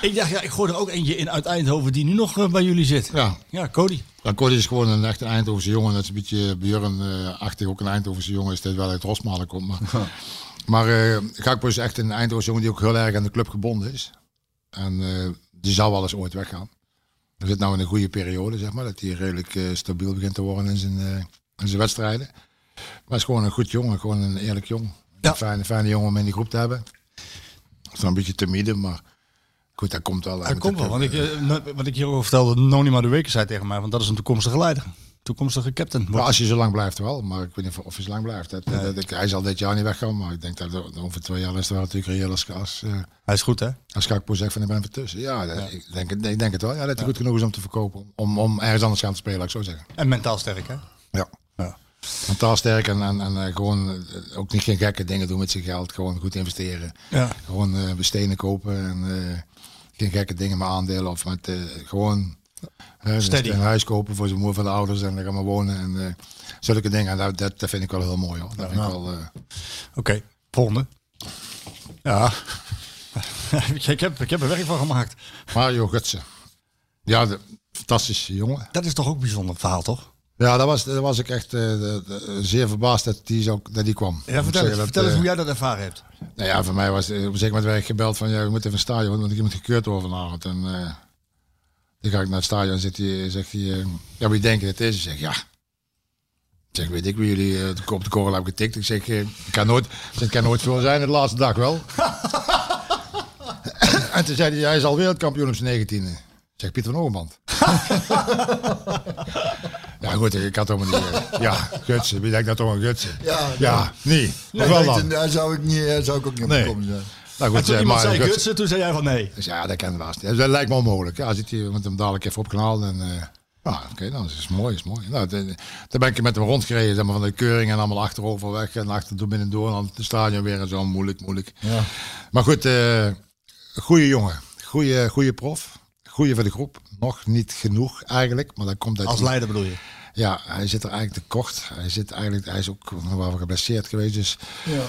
Ik dacht, ja, ik gooi er ook eentje in uit Eindhoven die nu nog eh, bij jullie zit. Ja. Ja, Cody. Ja, Cody is gewoon een echte Eindhovense jongen. Dat is een beetje Björn-achtig. ook een Eindhovense jongen is. Dat wel uit Rosmalen komt. Maar, maar Gakpo is echt een Eindhovense jongen die ook heel erg aan de club gebonden is. En eh, die zou wel eens ooit weggaan. Hij zit nou in een goede periode, zeg maar. Dat hij redelijk stabiel begint te worden in zijn, in zijn wedstrijden. Maar hij is gewoon een goed jongen. Gewoon een eerlijk jongen. Ja. Een fijne, fijne jongen om in die groep te hebben. Is dan een beetje timide, maar goed, dat komt wel. Dat komt wel, want ik, eh, no- wat ik hierover vertelde, Nonima de Weker zei tegen mij, want dat is een toekomstige leider. Toekomstige captain. Maar als hij zo lang blijft wel, maar ik weet niet of- hij zo lang blijft. Dat, dat, dat- hij zal dit jaar niet weggaan, maar ik denk dat er- over twee jaar is het wel natuurlijk reëel als, als, eh, Hij is goed, hè? als Gakpo zegt van ik ben tussen. Ja, dat- Ik, denk, het- ik denk het wel. Ja, dat hij goed genoeg is om te verkopen. Om, om ergens anders gaan te spelen, laat ik zo zeggen. En mentaal sterk, hè? Ja. Ja. Mentaal sterk en, en, en eh, gewoon eh, ook niet geen gekke dingen doen met zijn geld. Gewoon goed investeren. Ja. Gewoon eh bestenen kopen en eh, geen gekke dingen met aandelen of met eh, gewoon Steady. een huis kopen voor zijn moeder van de ouders en daar gaan we wonen en eh, zulke dingen. En dat, dat, dat vind ik wel heel mooi hoor. Dat eh, Oké, volgende. Ja. ik, heb, ik heb er werk van gemaakt. Mario Gutsen. Ja, de, fantastische jongen. Dat is toch ook een bijzonder verhaal, toch? Ja, daar was, daar was ik echt eh, de- de- zeer verbaasd dat die, zo, dat die kwam. Ja, vertel eens, dat, vertel eens eh, hoe jij dat ervaren hebt. Nou ja, voor mij was eh, op een zeker moment werd ik gebeld van ja, we moeten even een stadion, want ik moet gekeurd worden vanavond. En eh dan ga ik naar het stadion en zegt hij, zegt hij ja, wie denken het is? Ik zeg ja. Ik zeg, weet ik wie jullie de op de korrel hebben getikt. Ik zeg, ik kan nooit, ik kan nooit veel zijn, de laatste dag wel. en toen zei hij, hij is al wereldkampioen op zijn negentiende. Ik zeg, Pieter van Oogband. ja goed, ik had helemaal niet... eh, ja, Gutsen, wie denkt dat toch een Gutsen? Ja, ja niet. Nee, wel dan. daar zou ik, niet, daar zou ik ook niet op Nee. komen zijn. Nou En goed, toen eh, iemand maar zei Gutsen- Gutsen, toen zei jij van nee. dus ja, dat kan wel. Dat lijkt me onmogelijk. Ja, zit je met hem dadelijk even op kanaal. En, eh ja, oké, dan is het mooi, is mooi. Nou, toen ben ik met hem rondgereden, zeg maar, van de keuring en allemaal achterover weg en achter door binnen door en dan het stadion weer en zo. Moeilijk, moeilijk. Ja. Maar goed, eh goede jongen. Goede, goede prof. Goede voor de groep. Nog niet genoeg eigenlijk, maar dat komt uit Als leider bedoel je? Ja, hij zit er eigenlijk te kort. Hij, zit eigenlijk, hij is ook nog wel geblesseerd geweest. Dus Ja.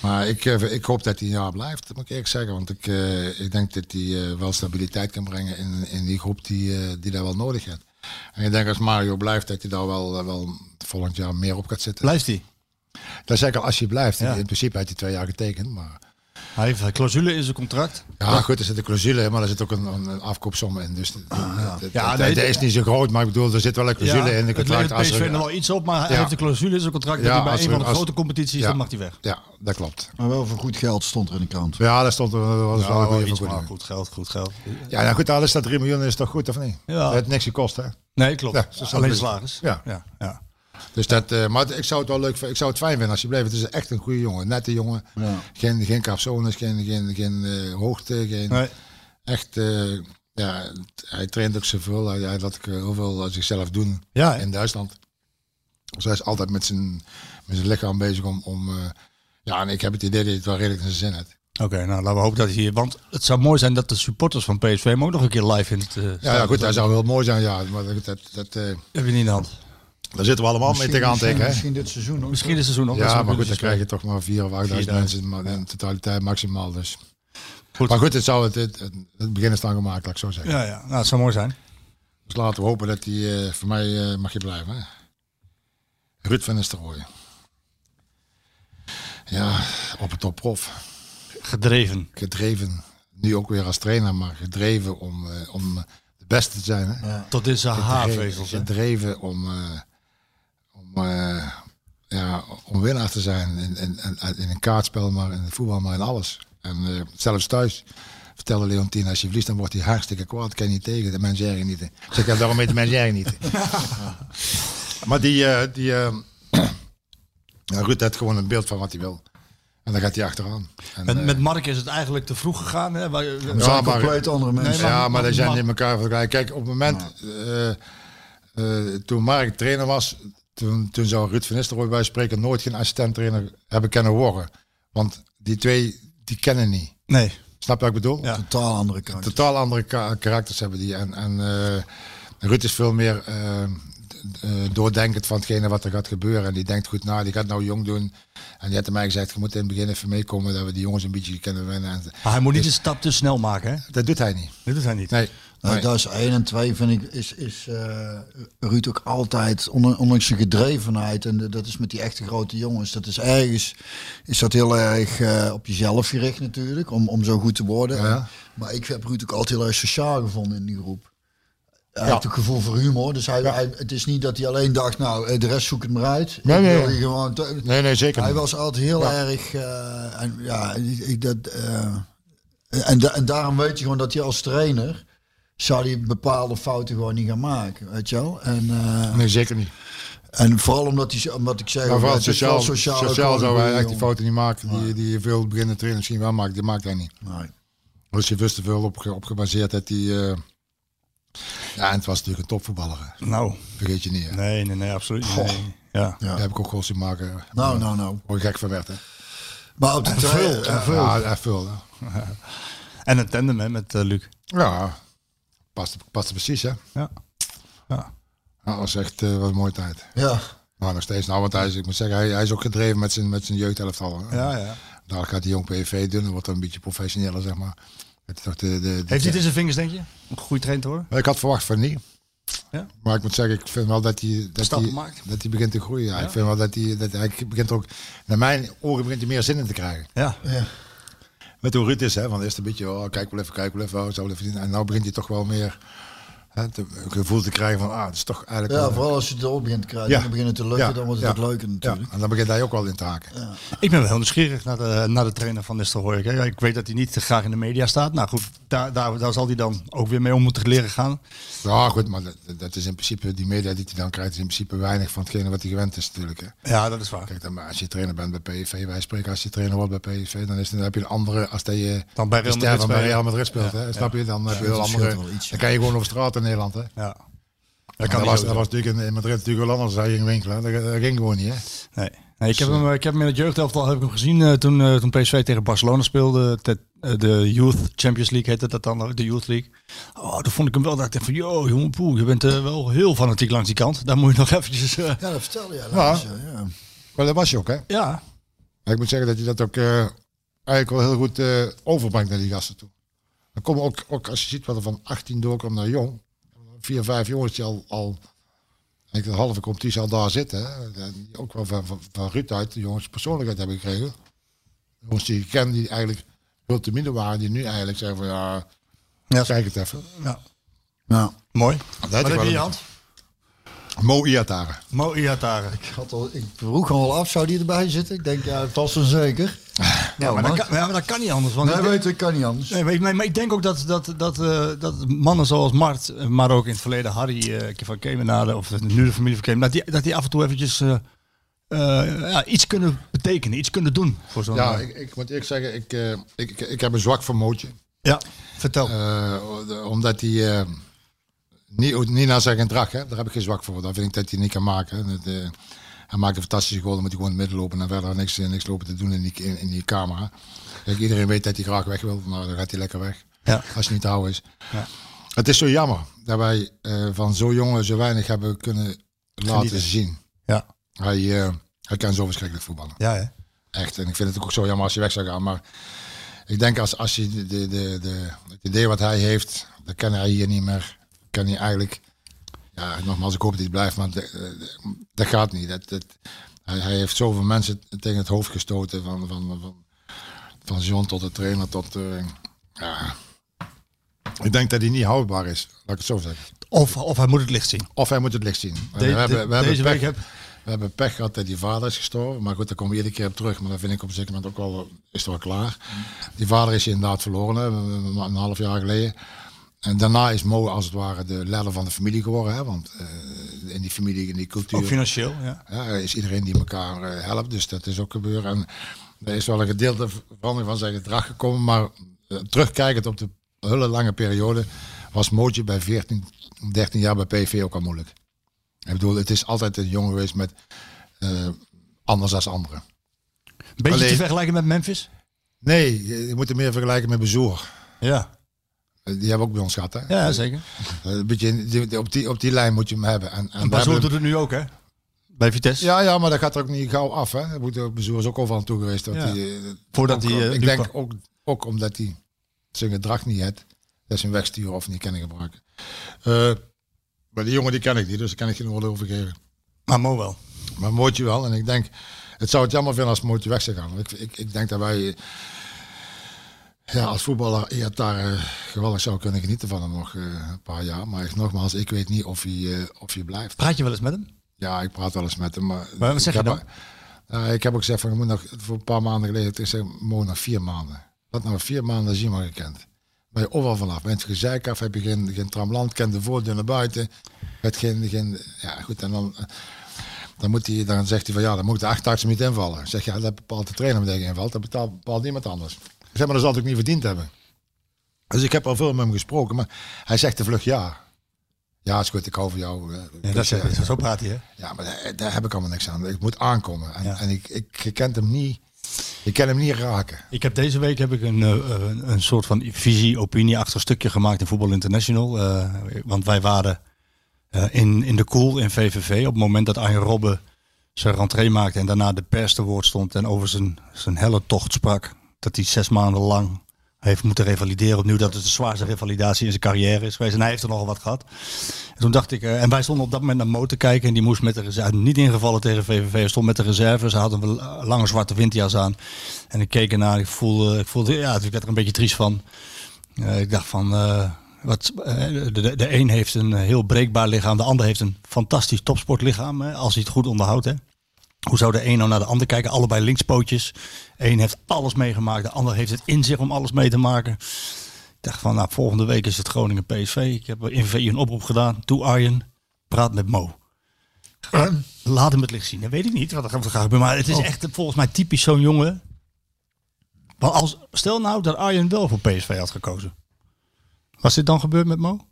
maar ik, eh, ik hoop dat hij een jaar blijft, moet ik eerlijk zeggen. Want ik, eh, ik denk dat hij eh, wel stabiliteit kan brengen in, in die groep die, eh, die dat wel nodig heeft. En ik denk als Mario blijft, dat hij daar wel, wel volgend jaar meer op gaat zitten. Blijft hij? Dat zeg ik al, als hij blijft. Ja. In principe heeft hij twee jaar getekend. Maar Hij heeft een clausule in zijn contract. ja, goed, er zit een clausule, maar er zit ook een, een, afkoopsom in. Dus dat- dat- Ja, dat- nee, dat is niet zo groot, maar ik bedoel, er zit wel een clausule in de het contract. levert als PSV er- nog wel iets op, maar hij Ja. heeft een clausule in zijn contract Ja, dat hij bij een van de als- grote competities, ja. dan mag hij weg. Ja, dat klopt. Maar wel voor goed geld stond er in de krant. Ja, daar stond er was wel iets, maar goed geld, goed geld. Ja, nou goed, al is dat 3 miljoen, is toch goed of niet? Ja. Dat heeft niks gekost, hè? Nee, klopt. Alleen het. slagers. Ja. ja, ja. Dus dat, eh, maar ik zou het wel leuk. Ik zou het fijn vinden als je blijft. Het is echt een goede jongen, nette jongen. Ja. Geen, geen capsones, geen, geen, geen eh, hoogte, geen Nee. echt. eh, ja, hij traint ook zoveel. Hij, hij laat eh, heel veel zichzelf doen Ja, in Duitsland. Dus hij is altijd met zijn, met zijn lichaam bezig om. om ja, en ik heb het idee dat hij het wel redelijk in zijn zin heeft. Oké, nou laten we hopen dat hij hier... Want het zou mooi zijn dat de supporters van PSV hem ook nog een keer live in het... Ja, ja goed, zijn. zou heel mooi zijn, ja. Maar dat, dat, dat, Heb je niet in de hand. Daar zitten we allemaal mee tegenaan misschien, tegen, hè? misschien dit seizoen. Misschien is het seizoen nog. Ja, maar goed, dan krijg je toch maar 4 of 8000 4000, mensen maar in totaliteit maximaal. Dus. Goed. Maar goed, het, zou het, het, het, het begin is dan gemaakt, laat ik zo zeggen. Ja, ja. Nou, het zou mooi zijn. Dus laten we hopen dat hij, eh, voor mij eh, mag je blijven. Hè? Ruud van Nistelrooy. Ja, op het top prof. Gedreven. Gedreven, nu ook weer als trainer, maar gedreven om, eh, om de beste te zijn. Hè? Tot in zijn haarvezels. hè? Gedreven om, eh, om, eh, ja, om winnaar te zijn in, in, in, in een kaartspel, maar in het voetbal, maar in alles. En eh, zelfs thuis vertelde Leontien, als je verliest, dan wordt hij hartstikke kwaad. Kan je niet tegen, de mensen ergen niet. Ik zeg, ja, daarom heet de mensen ergen niet. maar die, eh, die eh, ja, Ruud heeft gewoon een beeld van wat hij wil. En dan gaat hij achteraan. En, Met, met Mark is het eigenlijk te vroeg gegaan. Hè? Waar, Er Ja, zijn maar- compleet andere mensen. maar- ja, maar die zijn niet elkaar vergelijken. Kijk, op het moment, eh, eh, toen Mark trainer was, toen, toen zou Ruud van Nistelrooy bij spreken nooit geen assistent-trainer hebben kunnen worden. Want die twee, die kennen niet. Nee. Snap je wat ik bedoel? Ja. Totaal andere kant. Totaal andere ka- karakters hebben die. En, en eh, Ruud is veel meer eh, eh, doordenkend van hetgene wat er gaat gebeuren. En die denkt goed na, die gaat nou jong doen. En die had mij gezegd, je moet in het begin even meekomen dat we die jongens een beetje kunnen winnen. En Maar hij moet niet de stap te snel maken, hè? dat doet hij niet. Dat doet hij niet. Nee. Nou, Nee. dat is één en twee vind ik is, is eh, Ruud ook altijd on- ondanks zijn gedrevenheid en de- dat is met die echte grote jongens dat is ergens is dat heel erg eh, op jezelf gericht natuurlijk om, om zo goed te worden. Ja. Maar ik heb Ruud ook altijd heel erg sociaal gevonden in die groep. Hij Ja. heeft ook gevoel voor humor, dus hij, hij, het is niet dat hij alleen dacht nou eh, de rest zoek het maar uit. Nee, Ik nee, gewoon Nee, nee, zeker hij was altijd heel erg. en, ja, ik, dat, en, da- en daarom weet je gewoon dat hij als trainer. Zou hij bepaalde fouten gewoon niet gaan maken. Weet je wel? En, eh, Nee, zeker niet. en vooral omdat, hij, omdat ik zeg. Maar vooral het is wel sociaal, sociaal gewoon zou hij echt die fouten niet maken. Die, die veel beginnende trainers misschien wel maakt. Die maakt hij niet. Nee. Dus je wist er veel op, op gebaseerd dat hij... eh, ja, en het was natuurlijk een topvoetballer. hè. Nou, Vergeet je niet. Hè. nee, nee, nee, absoluut niet. Nee. Ja. Ja. Daar heb ik ook goals zien maken. Nou, nou, nou. Ik gek van werd. Hè. Maar op de twee. veel, eh, Ja, echt veel. En een tandem hè, met eh, Luc. Ja, past, past precies, hè. Ja. Ja. Ja, dat was echt eh, wat een mooie tijd. ja. Maar nog steeds, nou, want hij is, ik moet zeggen, hij, hij is ook gedreven met zijn, met zijn jeugdelftal. Ja, ja. Daar gaat hij jong PV doen, dan wordt hij een beetje professioneler, zeg maar. Het de, de, de- Heeft hij het in zijn vingers, denk je? Om goed trainer? Maar ik had verwacht van niet. Ja? Maar ik moet zeggen, ik vind wel dat hij, dat hij, maakt. dat hij begint te groeien. Ja. Ik vind wel dat hij, dat hij begint ook, naar mijn oren begint hij meer zin in te krijgen. Ja. ja. Met hoe Ruud is, hè, van eerst een beetje, oh, kijk wel even, kijk wel even, oh, zo even. En nou begint hij toch wel meer hè, te, een gevoel te krijgen van, ah, het is toch eigenlijk Ja, wel- vooral als je het erop begint te krijgen. Ja. Dan begint het te lukken, Ja. dan wordt het Ja. ook leuker Ja, natuurlijk. en dan begint hij ook wel in te haken. Ik ben wel heel nieuwsgierig naar de, naar de trainer van Nistelrooy. Hè. Ik weet dat hij niet te graag in de media staat. Nou goed, daar, daar, daar zal hij dan ook weer mee om moeten leren gaan. Ja, goed, maar dat, dat is in principe, die media die hij dan krijgt, is in principe weinig van hetgene wat hij gewend is natuurlijk. Hè. Ja, dat is waar. Kijk, dan, maar als je trainer bent bij PSV, wij spreken als je trainer wordt bij PSV, dan, is, dan heb je een andere, als dat je Dan bij Real Madrid van bij spelen. Real Madrid speelt, hè, snap je? Dan heb je dat heel andere, dan kan je gewoon over straat in Nederland, hè. Ja. Dat, kan was, dat was natuurlijk in, in Madrid natuurlijk wel anders, je ging winkelen, dat, dat ging gewoon niet, hè. Nee. nee ik, heb hem, ik heb hem in het jeugdelftal heb ik hem gezien eh, toen, eh, toen PSV tegen Barcelona speelde. Te- eh, de Youth Champions League heette dat dan, de Youth League. Oh, toen vond ik hem wel, dat ik dacht van, yo, jongen, poeh, je bent eh, wel heel fanatiek langs die kant. Daar moet je nog eventjes... eh, Ja, dat jij laatst. Ja. Ja. Maar dat was je ook, hè. ja, Maar ik moet zeggen dat je dat ook eh, eigenlijk wel heel goed eh, overbrengt naar die gasten toe. Dan komen ook, ook als je ziet wat er van 18 doorkomt naar jong, vier, vijf jongens die al, al ik de halve competitie al daar zitten, die ook wel van, van, van Ruud uit, de jongens persoonlijkheid hebben gekregen. Jongens die ik ken, die eigenlijk veel te minder waren, die nu eigenlijk zeggen van ja, Ja. kijk het even. ja. Ja. mooi. Dat Wat heb je in je hand? Mo Iatare. Mo Iatare. Ik, had al, ik vroeg al af, zou die erbij zitten? Ik denk, ja, vast en zeker. Ja, maar dat, kan, ja, maar dat kan niet anders. Want Nee, ik weet ik, kan niet anders. Nee, maar, ik- maar ik denk ook dat, dat, dat, eh, dat mannen zoals Mart, eh, maar ook in het verleden Harry eh, van Kemenade, of nu de familie van Kemenade, dat die, dat die af en toe eventjes ja, iets kunnen betekenen, iets kunnen doen. Voor zo'n, Ja, ik, ik moet eerlijk zeggen, ik, ik, ik, ik heb een zwak voor Mootje. ja, vertel. Omdat hij niet, niet naar zijn gedrag, hè, daar heb ik geen zwak voor. Daar vind ik dat hij niet kan maken. Dat, hij maakt een fantastische goal, dan moet hij gewoon in het midden lopen en verder niks, niks lopen te doen in die, in, in die camera. Kijk, iedereen weet dat hij graag weg wil, maar dan gaat hij lekker weg. Ja. Als hij niet te houden is. Ja. Het is zo jammer dat wij eh, van zo jongen zo weinig hebben kunnen laten Genieten. zien. ja, Hij, eh, hij kan zo verschrikkelijk voetballen. ja, hè? Echt. En ik vind het ook zo jammer als hij weg zou gaan. Maar ik denk als, als je de, de, de, de, het idee wat hij heeft, dan kan hij hier niet meer. Kan hij eigenlijk. Ja, nogmaals, ik hoop dat hij blijft, maar de- de- dat gaat niet. Dat, dat, hij, hij heeft zoveel mensen tegen het hoofd gestoten. Van, van, van, van John tot de trainer tot. eh, ja. Ik denk dat hij niet houdbaar is, laat ik het zo zeggen. Of, of hij moet het licht zien. Of hij moet het licht zien. De- we hebben, we hebben pech, heb- we hebben pech gehad dat die vader is gestorven. Maar goed, daar komen we iedere keer op terug. Maar dat vind ik op een zeker moment ook wel, is het wel klaar. Die vader is inderdaad verloren, een half jaar geleden. En daarna is Mo als het ware de leider van de familie geworden. Hè, want eh, in die familie, in die cultuur, Ook financieel, ja. ja, is iedereen die elkaar eh, helpt. Dus dat is ook gebeurd. En er is wel een gedeelte verandering van zijn gedrag gekomen. Maar eh, terugkijkend op de hele lange periode was Mootje bij 14, 13 jaar bij PV ook al moeilijk. Ik bedoel, het is altijd een jongen geweest met anders als anderen. Beetje Alleen- te vergelijken met Memphis? Nee, je, je moet het meer vergelijken met Bezoer. Ja, Die hebben ook bij ons gehad, hè? ja zeker. Eh, Een beetje die- die- op, die, op die lijn moet je hem hebben. En, en doet het nu ook, hè? Bij Vitesse. Ja, ja, maar dat gaat er ook niet gauw af. Hè? Moet- Bezoer is ook overal aan toe geweest. Dat Ja. hij, eh, Voordat hij, eh, ik denk ook, ook omdat hij zijn gedrag niet heeft. Dat hem wegsturen of niet kennen gebruiken. Eh, maar die jongen die ken ik niet, dus daar kan ik geen oordeel over geven. Maar Mo wel. Maar Mootje wel. En ik denk, het zou het jammer vinden als Mootje weg zou gaan. Ik, ik, ik denk dat wij eh, ja, als voetballer ja, daar eh, geweldig zou kunnen genieten van hem nog eh, een paar jaar. Maar nogmaals, ik weet niet of hij, eh, of hij blijft. Praat je wel eens met hem? Ja, ik praat wel eens met hem. Maar, Maar wat zeg je Ja, ik heb ook gezegd van, je moet nog, voor een paar maanden geleden, ik zeg, Mo nog vier maanden. Wat nou vier maanden zie je maar gekend. Ben je overal vanaf. Ben je het gezeik af, heb je geen, geen tramland, kent de voordeur naar buiten. Het geen, geen, ja goed, en dan, dan, moet hij, dan zegt hij van, ja, dan moet de achtarts niet invallen. Ik zeg, ja, dat bepaalt de trainer met tegen invalt, dat betaalt, bepaalt niemand anders. Ik zeg, maar dat zal ook niet verdiend hebben. Dus ik heb al veel met hem gesproken, maar hij zegt de vlug ja. Ja, is goed, ik hou van jou. eh, Ja, dus, dat eh, is, zo praat hij, hè? ja, maar daar, daar heb ik allemaal niks aan. Ik moet aankomen. En, Ja. en ik, ik, kent hem niet. Je kan hem niet raken. Ik heb deze week heb ik een, eh, een, soort van visie, opinie achter stukje gemaakt in Voetbal International. Want wij waren in, in de koel in VVV op het moment dat Arjen Robben zijn rentree maakte en daarna de pers te woord stond en over zijn, zijn helle tocht sprak. Dat hij zes maanden lang heeft moeten revalideren opnieuw. Dat het de zwaarste revalidatie in zijn carrière is geweest. En hij heeft er nogal wat gehad. En toen dacht ik, eh, en wij stonden op dat moment naar Mo te kijken. En die moest met de reserve, niet ingevallen tegen VVV. Stond met de reserve. Ze hadden een l- lange zwarte windjas aan. En ik keek ernaar. Ik voelde, ik voelde ja, ik werd er een beetje triest van. Eh, ik dacht van, eh, wat, eh, de, de, een heeft een heel breekbaar lichaam. De ander heeft een fantastisch topsportlichaam. Hè, als hij het goed onderhoudt. Hoe zou de een nou naar de ander kijken? Allebei linkspootjes. Eén heeft alles meegemaakt. De ander heeft het in zich om alles mee te maken. Ik dacht van, nou, volgende week is het Groningen PSV. Ik heb in VI een oproep gedaan. Toe Arjen, praat met Mo. Laat hem het licht zien. Dat weet ik niet wat er gaat. Maar het is echt volgens mij typisch zo'n jongen. Maar als, stel nou dat Arjen wel voor PSV had gekozen. Was dit dan gebeurd met Mo?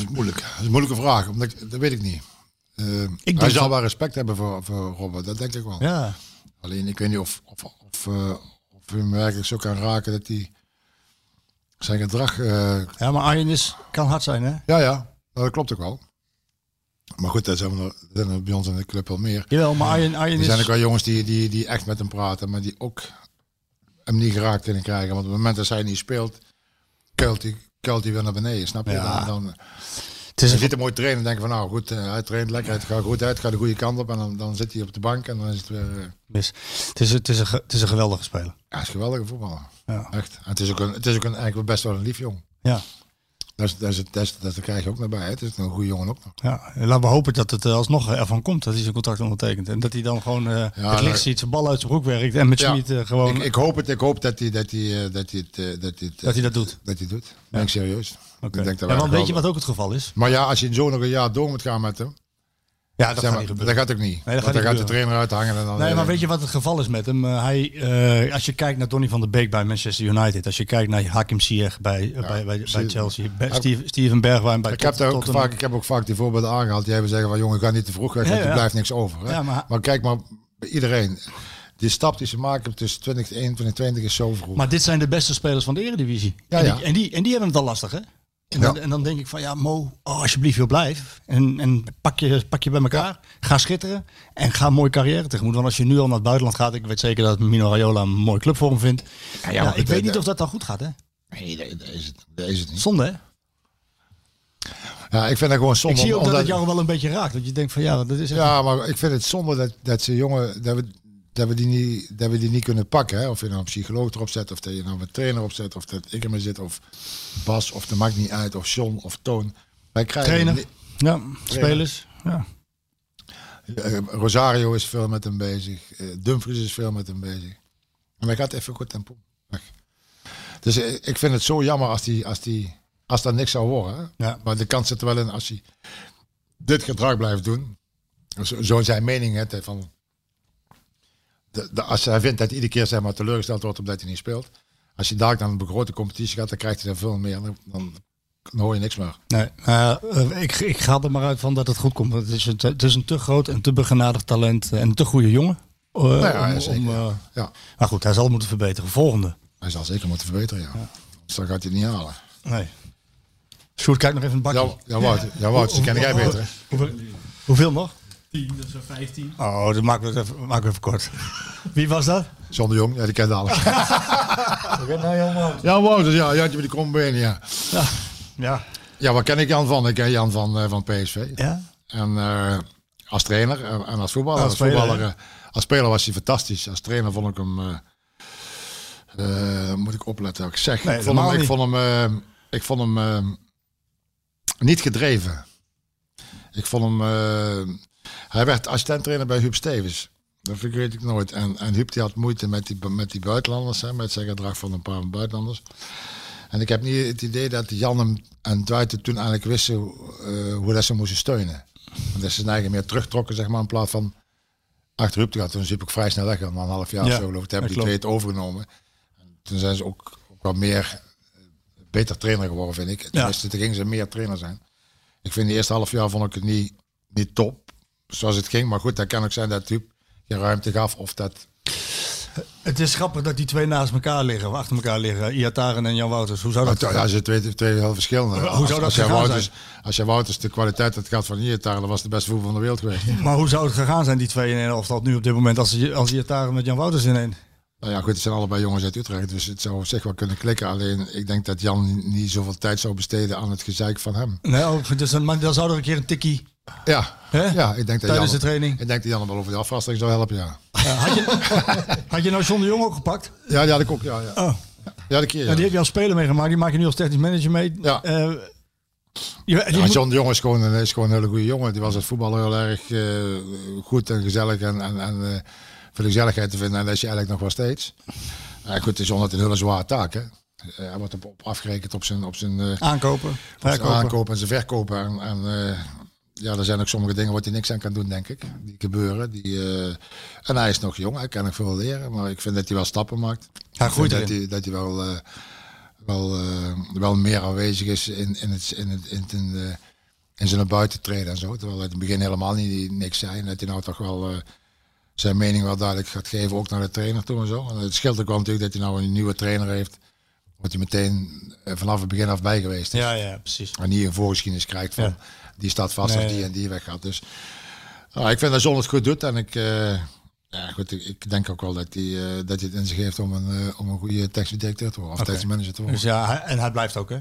Dat is moeilijk. Dat is een moeilijke vraag. Omdat ik, dat weet ik niet. Eh, hij denk zal wel respect hebben voor, voor Robert. Dat denk ik wel. Ja. Alleen ik weet niet of, of, of, eh, of hij hem werkelijk zo kan raken dat hij zijn gedrag... eh, Ja, maar Arjen is, kan hard zijn, hè? ja, ja. Nou, dat klopt ook wel. Maar goed, dat zijn, er, dat zijn er bij ons in de club wel meer. Jawel, maar Arjen, Arjen Er zijn ook wel jongens die, die, die echt met hem praten, maar die ook hem niet geraakt kunnen krijgen. Want op het moment dat hij niet speelt, kuilt hij, kuilt hij weer naar beneden. Snap je? Ja. Dan, dan, Het is een, ziet hem mooi trainen en denken van nou goed, eh, hij traint lekker, het gaat goed uit, het gaat de goede kant op. En dan, dan zit hij op de bank en dan is het weer... eh, mis. Het is, het is, een, het is een geweldige speler. ja, hij is een geweldige voetballer. Ja. Echt. En het is ook, een, het is ook een, eigenlijk best wel een lief jong. Ja. Dat, dat, is, dat krijg je ook naar bij. Het is een goede jongen ook nog. Ja, en laten we hopen dat het eh, alsnog ervan komt dat hij zijn contract ondertekent. En dat hij dan gewoon eh, het dat- licht ziet, zijn bal uit zijn broek werkt. En met Ja. Schmid eh, gewoon Ik, ik hoop het, ik hoop dat hij dat hij, dat hij het, dat hij het, dat hij dat doet. dat hij doet. Ben ik serieus. Oké. Ik denk dat Ja, want weet je wat ook het geval is? Maar ja, als je zo nog een jaar door moet gaan met hem, Ja, dat zeg gaat maar, dat gaat ook niet. dat Want gaat dan niet gaat de trainer uithangen en dan. Nee, maar weet je wat het geval is met hem? Hij, eh, als je kijkt naar Donny van der Beek bij Manchester United, als je kijkt naar Hakim Ziyech bij, eh, bij, bij. Chelsea, bij Steve, Steven Bergwijn bij Ik heb, Tot- ook Tottenham. vaak, ik heb ook vaak die voorbeelden aangehaald. Die hebben zeggen van jongen, ga niet te vroeg weg, Ja, want er ja. blijft niks over. Hè? Ja, maar- maar... kijk maar, iedereen. Die stap die ze maken tussen 2021 en 2020 is zo vroeg. Maar dit zijn de beste spelers van de Eredivisie. Ja, en, ja. Die, en, die, en die hebben het al lastig, hè? En, dan, en dan denk ik van, ja, Mo, oh, alsjeblieft, wil blijf. En, en pak, je, pak je bij elkaar. Ga schitteren. En ga een mooie carrière tegemoet. Want als je nu al naar het buitenland gaat, ik weet zeker dat Mino Raiola een mooie club voor hem vindt. Ja, ik weet niet of dat dan goed gaat, hè? Nee, dat, is het, dat is het niet. Zonde, hè? Ja, ik vind dat gewoon Ik zonde. zie ook dat het jou wel een beetje raakt. Dat je denkt van, ja, dat is. Ja, maar ik vind het zonde dat, dat ze jongen, dat we, dat, we die niet, dat we die niet kunnen pakken. Hè? Of je nou een psycholoog erop zet, of dat je nou een trainer opzet, of dat ik ermee zit, of Bas, of dat maakt niet uit, of John, of Toon. Wij krijgen Trainer. Ja, spelers. Ja. Eh, Rosario is veel met hem bezig. eh, Dumfries is veel met hem bezig. En hij gaat even goed tempo weg. Dus eh, ik vind het zo jammer als, die, als, die, als dat niks zou worden. Ja. Maar de kans zit er wel in als hij dit gedrag blijft doen. Zo, zo zijn mening. Hè, van, de, de, als hij vindt dat hij iedere keer zeg maar, teleurgesteld wordt omdat hij niet speelt. Als je daar dan een grote competitie gaat, dan krijgt hij er veel meer. Dan, dan dan hoor je niks meer. Nee, eh, ik, ik ga er maar uit van dat het goed komt. Het is een, te- het is een te groot en te begenadigd talent en een te goede jongen. Nou ja, om- zeker. om, eh, Ja, maar goed, hij zal moeten verbeteren. Volgende. hij zal zeker moeten verbeteren, ja. Dus dan gaat hij het niet halen. Nee. Sjoerd, kijk nog even een bakje. Ja, ja Wout, ja, Wout die ken jij beter. hoeveel nog? 10, dus een 15. Oh, dan maken we het even, maken we even kort. Wie was dat? John de Jong, ja, die kende alles. Nou, Jan Ja, Wout, dus ja, Jantje met die benen, ja. Ja. Ja. Ja, waar ken ik Jan van? Ik ken Jan van, eh, van PSV. Ja? En eh, als trainer en, en als voetballer. Als Als, speler, voetballer, eh, als speler was hij fantastisch. Als trainer vond ik hem. eh, eh, moet ik opletten wat ik zeg. Nee, ik vond hem, ik vond hem, eh, ik vond hem eh, niet gedreven. Ik vond hem. Hij werd assistent-trainer bij Huub Stevens. Dat vergeet ik nooit. En, en Huub die had moeite met die, met die buitenlanders, hè, met zijn gedrag van een paar buitenlanders. En ik heb niet het idee dat Jan hem en Duiten toen eigenlijk wisten eh, hoe dat ze moesten steunen. Want dat ze zijn eigen meer terugtrokken, zeg maar, in plaats van achter Huub te gaan. Toen is ook vrij snel weg, na een half jaar Ja, of zo geloof ik. Toen hebben die twee het overgenomen. En toen zijn ze ook, ook wel meer, eh, beter trainer geworden, vind ik. Tenminste, toen gingen ze meer trainer zijn. Ik vind de eerste half jaar vond ik het niet, niet top, zoals het ging. Maar goed, dat kan ook zijn dat Huub geen ruimte gaf of dat... Het is grappig dat die twee naast elkaar liggen, of achter elkaar liggen. Iataren en Jan Wouters. Hoe zou dat... Ja, ze twee, twee heel verschillende. Hoe zou dat als, jij Wouters, als jij Wouters de kwaliteit had gehad van Iertaar, dan was het de beste voetbal van de wereld geweest. Maar hoe zou het gegaan zijn, die twee in één elftal nu op dit moment, als, als Iataren met Jan Wouters in één? Nou ja, goed, het zijn allebei jongens uit Utrecht, dus het zou op zich wel kunnen klikken. Alleen, ik denk dat Jan niet zoveel tijd zou besteden aan het gezeik van hem. Nee, oh, dus dan, dan zou er een keer een tikkie Ja, Hè? ja ik denk dat tijdens Jan, de training. ik denk dat Jan hem wel over de afvasteling zou helpen, ja. Ja, had, je, had je nou John de Jong ook gepakt? Ja, die had ik ook, ja. Ja, Oh. ja de keer, Ja. ja. die heb je als speler meegemaakt. Die maak je nu als technisch manager mee. Ja. Eh, je, Ja, John de Jong is gewoon, een, is gewoon een hele goede jongen. Die was het voetballen heel erg eh, goed en gezellig en, en, en eh, veel gezelligheid te vinden. En dat is hij eigenlijk nog wel steeds. Ja, goed, het is altijd een hele zware taak, hè. Hij wordt op, op afgerekend op zijn, op zijn, aankopen, op zijn aankopen en zijn verkopen. En, en ja, er zijn ook sommige dingen waar hij niks aan kan doen, denk ik. Die gebeuren. Die, eh, en hij is nog jong, hij kan nog veel leren. Maar ik vind dat hij wel stappen maakt. Groeit vind dat hij, dat hij wel, eh, wel, eh, wel meer aanwezig is in, in, het, in, het, in, in, de, in zijn buitentreden en zo. Terwijl hij in het begin helemaal niet niks zei. En dat hij nou toch wel zijn mening wel duidelijk gaat geven, ook naar de trainer toe en zo. En het scheelt ook wel natuurlijk dat hij nou een nieuwe trainer heeft. Wordt hij meteen vanaf het begin af bij geweest is. Ja, ja, precies. En niet een voorgeschiedenis krijgt van Ja. Die staat vast Nee, of die nee. en die weggaat. Dus nou, ik vind dat John het goed doet. En ik, eh, ja, goed, ik, ik denk ook wel dat hij, eh, dat hij het in zich heeft om een, eh, om een goede technisch directeur te worden. Of technisch manager te worden. Dus ja, en hij blijft ook, hè?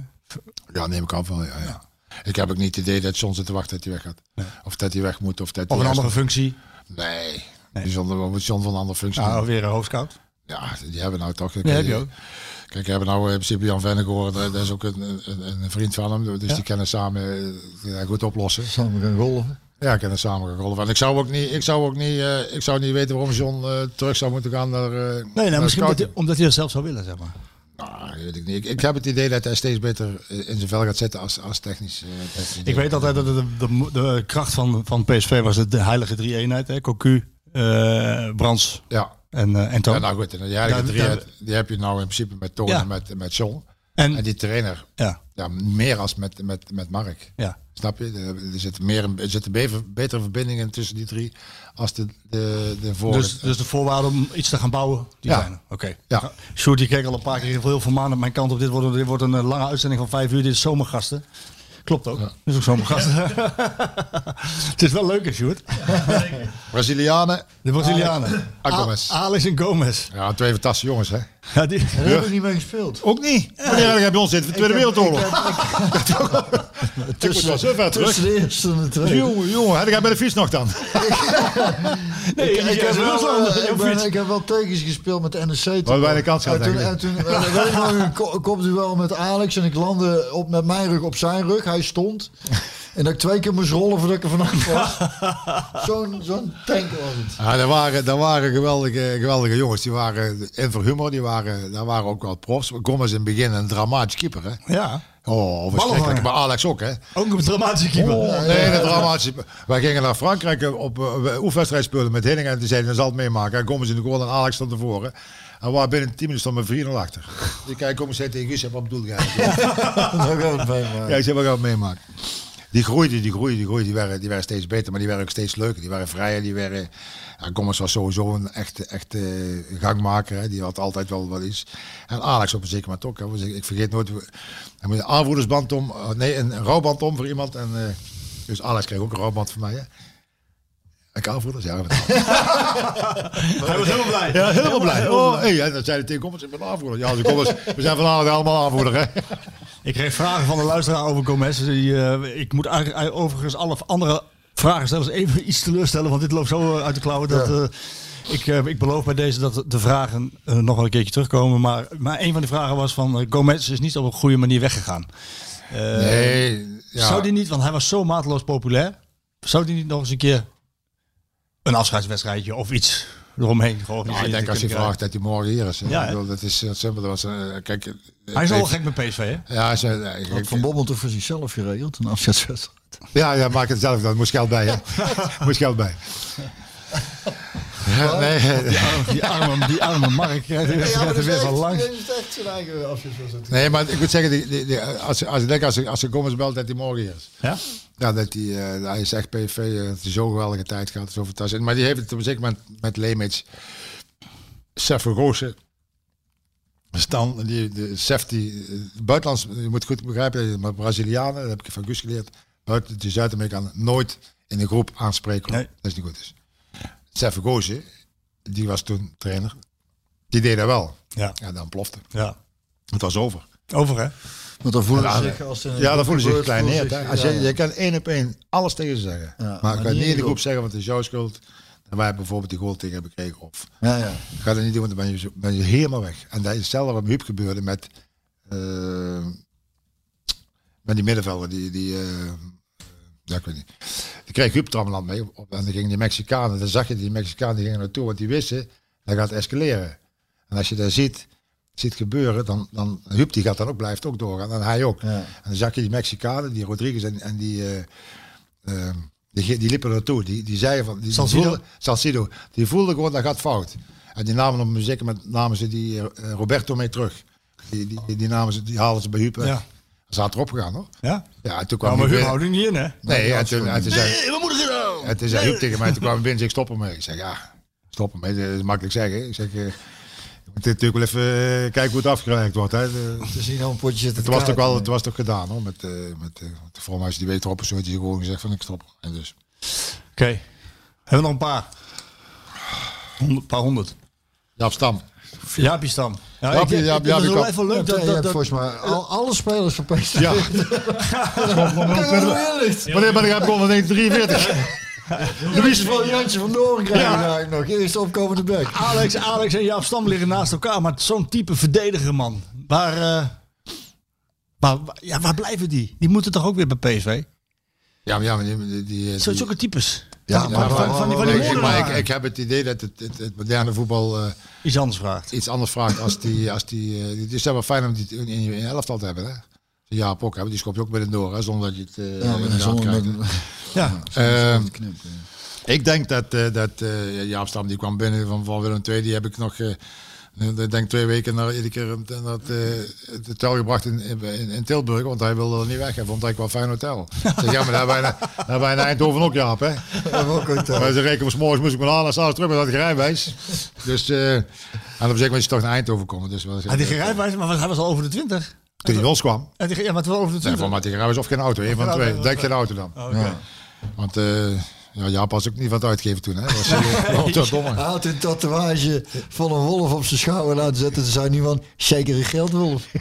Ja, neem ik af wel. Ja, ja. Ik heb ook niet het idee dat John zit te wachten dat hij weggaat. Of dat hij weg moet. Of dat Of een andere functie. Nee. Bijzonder, wat moet John van een andere functie Nou, weer een hoofdscout. Ja, die hebben nou toch. Ja, heb je ook. Kijk, we hebben nou in principe Jan Vennegoor, dat dat is ook een, een, een vriend van hem. Dus Ja. die kunnen samen eh, goed oplossen. Samen gaan golven. Ja, ik heb het samen gegolven. En ik zou ook niet, ik zou ook niet, eh, ik zou niet weten waarom John eh, terug zou moeten gaan naar. eh, Nee, naar nou, misschien omdat hij, omdat hij dat zelf zou willen, zeg maar. Nou, weet ik niet. Ik, ik heb het idee dat hij steeds beter eh, in zijn vel gaat zitten als, als technisch. eh, technisch Ik weet altijd dat de, de, de kracht van, van PSV was de heilige drie-eenheid. hè? Cocu, eh Brands Ja. En, eh en Toon. ja, nou goed. En die, heilige drie, die heb je nou in principe met Toon Ja. en met, met John. en, En die trainer, ja, ja, meer als met, met, met Mark. ja. Snap je? Er, zit meer, er zitten beter, betere verbindingen tussen die drie als de, de, de vorige. Dus, dus de voorwaarden om iets te gaan bouwen, die Ja. zijn er. Oké. Ja. Sjoerd, die keek al een paar keer heel veel maanden op mijn kant op. Dit wordt, een- dit wordt een eh, lange uitzending van vijf uur. Dit is zomergasten. Klopt ook. Dit is ook zomergasten. het is wel leuk, hè, Sjoerd? Brazilianen, De Brazilianen. Ah, Gomez. Alex en Gomez. ja, twee fantastische jongens, hè? Ja, die, Daar heb ik niet mee gespeeld. Ook niet. Wanneer heb je bij ons zitten? De Tweede Wereldoorlog. Tussen, wel zo ver terug. tussen de eerste en de tweede. Jongen, jongen, heb ik bij de fiets nog dan? nee, Ik, ik, heb wel, Rusland. eh, ik, ben- ik heb wel tegens gespeeld met de NEC. toen. Wat wij de kans en hadden, toen, en toen eh, weet ik nog een ko- kopduel met Alex en ik landde op, met mijn rug op zijn rug. Hij stond. En dat ik twee keer moest rollen voordat ik er vanaf was. Zo'n zo'n tank was het. Ja, dat waren, dat waren geweldige, geweldige jongens. Die waren in voor humor, die waren, daar waren ook wel profs. Gomez in het begin een dramatisch keeper, hè? Ja. Oh, verschrikkelijk. Maar Alex ook, hè? Ook een dramatische keeper. Oh, nee, dat dramatische. Wij gingen naar Frankrijk eh, op uh, oefenwedstrijd spelen met Henning. En die zeiden, dat zal het meemaken. En komen ze in de goal en Alex stond ervoor. En waar binnen 10 minuten stond mijn 4-0 achter. Die kijk, kom eens zei tegen Guus, wat bedoel jij? Maken. Ja, ik zei, we gaan het meemaken. Die groeide, die groeide, die groeide. Die werden, die werden steeds beter, maar die werden ook steeds leuker. Die waren vrijer, die werden... Ja, Gommers was sowieso een echte, echte gangmaker. Hè. Die had altijd wel wat iets. En Alex op een zeker moment ook. Hè. Ik vergeet nooit... Hij moet een aanvoerdersband om... Nee, een, rouwband om voor iemand. En, uh, dus Alex kreeg ook een rouwband van mij. Aanvoerders, ja. Hij was helemaal blij. Ja, helemaal blij. Oh, hey, en dan zei hij tegen Gommers, ik ben aanvoerder. Ja, Gommers, we zijn vanavond allemaal aanvoerder. Hè. Ik kreeg vragen van de luisteraar over Gomez. Die, uh, ik moet eigenlijk overigens alle andere vragen zelfs even iets teleurstellen, want dit loopt zo uit de klauwen. Dat, ja. uh, ik, uh, ik beloof bij deze dat de vragen uh, nog wel een keertje terugkomen. Maar, maar een van de vragen was van Gomez is niet op een goede manier weggegaan. nee. Ja. Zou die niet, want hij was zo mateloos populair. Zou die niet nog eens een keer een afscheidswedstrijdje of iets eromheen nou, ik denk als je vraagt dat hij morgen hier is. Ja, bedoel, dat is heel simpel. Dat was, uh, kijk, hij is al gek met PSV, hè? Ja, ze, Had Van Bommel toch voor zichzelf geregeld, een afscheidswedstrijd? Ja, ja, maak het zelf dan. Moest geld bij, hè? Moest geld bij. Ja, nee. Die, arme, die, arme, die arme Mark ja, er weer van langs. Nee, maar ik moet zeggen, die, die, die, als, als ik denk, als, als ik Gommers belt, dat hij morgen hier is. Ja? Ja, dat hij, uh, hij is echt PV, uh, dat hij zo'n geweldige tijd gehad, zo fantastisch. Maar die heeft het op een zeker moment met Leemits, Seffer Roosje, Stan, die, de Sef, die, buitenlands, je moet goed begrijpen, maar Brazilianen, dat heb ik van Gus geleerd, buiten de Zuid-Amerikanen nooit in een groep aanspreken, nee. dat is niet goed is. Seffer Roosje, die was toen trainer, die deed dat wel. Ja. Ja, dan plofte. Ja. Het was over. Over, hè? Want dan voelen ja, ze zich als een Ja, dan voelen ze zich gekleineerd. hè. zich- Als je, ja. je kan één op één alles tegen ze zeggen. Ja, maar maar ik kan niet niet in de groep zeggen, want het is jouw schuld. En wij bijvoorbeeld die goal tegen hebben gekregen. Of Ja, ja. ga dat niet doen, want dan ben je, zo- ben je helemaal weg. En dat is hetzelfde wat met Huub gebeurde met, eh, met die middenvelder. Die, die, eh, ja, ik weet niet. Die kreeg Huub mee. En dan gingen die Mexicanen, dan zag je die Mexicanen die gingen naartoe, want die wisten, dat gaat escaleren. En als je dat ziet, ziet gebeuren, dan, dan Huub die gaat dan ook, blijft ook doorgaan. En hij ook. Ja. En dan zag je die Mexicanen, die Rodriguez en, en die, eh, die, die liepen naartoe. Die, die zeiden van... Die, die Salcido? voelden- Salcido. Die voelde gewoon, dat gaat fout. En die namen op zeker moment namen ze die eh, Roberto mee terug. Die, die, die, namen ze, die haalden ze bij Huub. Ja. Ze zaten erop gegaan hoor. Ja? Ja, en toen kwam Nou, maar Huub houdt er niet in, hè? Nee, en toen, en toen zei, Nee, wat moet ik nou? en toen zei Huub tegen mij, toen kwam binnen, ik stop ermee. Ik zeg, ja, stop ermee. Dat is makkelijk zeggen. Ik zeg, eh, je moet natuurlijk wel even eh, kijken hoe het afgewerkt wordt. Hè. De- Te zien al een potje zitten het te was toch wel, het was toch gedaan hoor. Met, eh met, eh, de volgens die weet erop, zo had hij gewoon gezegd van ik stop. En dus. Oké. Hebben we nog een paar? Honderd, paar honderd. Jaap Stam. Jaapie Stam. Ja, Jaapie, ik- ik- Jaap- ik- Het is Jaapie wel Ja, leuk dat, dat... dat, dat volgens mij al, alle spelers van PSV. Ja. Wanneer ben ik heb gewonnen? 1943. Louis van Jantje van Doorn krijgen eigenlijk nog. Eerste opkomende bek. Alex, Alex en Jaap Stam liggen naast elkaar, maar zo'n type verdediger, man. Waar, eh, waar, ja, waar blijven die? Die moeten toch ook weer bij PSV? Ja, maar, ja, maar die, die, Zo, die- zulke types. Ja, maar- van, van, van die, van die Nee, ik, maar ik, heb het idee dat het, het, het moderne voetbal eh, Iets anders vraagt. iets anders vraagt als die. Als die eh, het is wel fijn om die in, in je elftal te hebben. Hè? Ja, ook hebben. Die schopt je ook met een door, hè, zonder dat je het. eh, Ja, in maar de hand zonder krijgt. Ja. Ik denk dat, eh dat eh, Jaap Stam die kwam binnen van, van Willem II. Die heb ik nog, eh, ik denk twee weken naar iedere keer dat, eh, het hotel gebracht in, in, in Tilburg. Want hij wilde er niet weg. Hij vond het eigenlijk wel een fijn hotel. Ik zeg, ja, maar daar wij, daar in Eindhoven ook, Jaap. Hè? Ja, maar eh. Ze rekenen, morgens moest ik me halen en s'avonds terug met dat gerijbewijs. Dus, eh en op moment is hij toch naar Eindhoven komen. Dus had die gerijbewijs, maar hij was al over de 20. Toen hij ons kwam. Had die- Ja, maar het was over de Nee, 20. van maar hij gerijbewijs of geen auto. Een van de twee. Denk geen auto dan. Oh. Ja. Want eh ja, Jaap was ook niet van het uitgeven toen. Hè? Was uh. Hij had een tatoeage van een wolf op zijn schouder laten zetten. Toen zei niemand, zeker een geldwolf.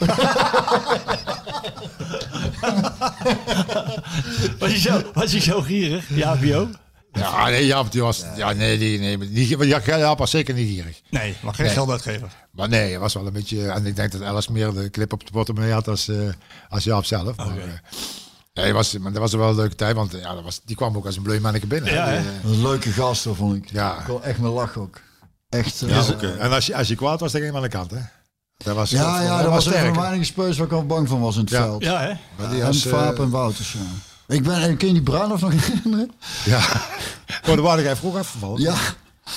Was hij zo, was hij zo gierig? Ja, Bio? Ja, nee, Jaap, die was... Ja, nee, die, nee, die, ja, Jaap was zeker niet gierig. Nee, maar geen Nee. gelduitgever. Maar nee, hij was wel een beetje... En ik denk dat Alice meer de clip op de portemonnee had als, eh, als Jaap zelf. Maar, Oké. Nee, was, maar dat was wel een leuke tijd, want ja, dat was, die kwam ook als een bleu manneke binnen. Ja, hè. Een leuke gast, vond ik. Ja. Ik kon echt mijn lachen ook. Echt. eh, ja, eh, en als je, als je kwaad was, dan ging je aan de kant, hè. Dat was, Ja, ja, dat dat was een van sterk. de weinige speus waar ik al bang van was in het Ja. veld. Ja, hè? Maar die en was, eh, Vaap en Wouters, ja. Ik ben, en kun je die Bruinhoff nog herinneren? Ja. Oh, daar waren jij vroeg afgevallen. Ja,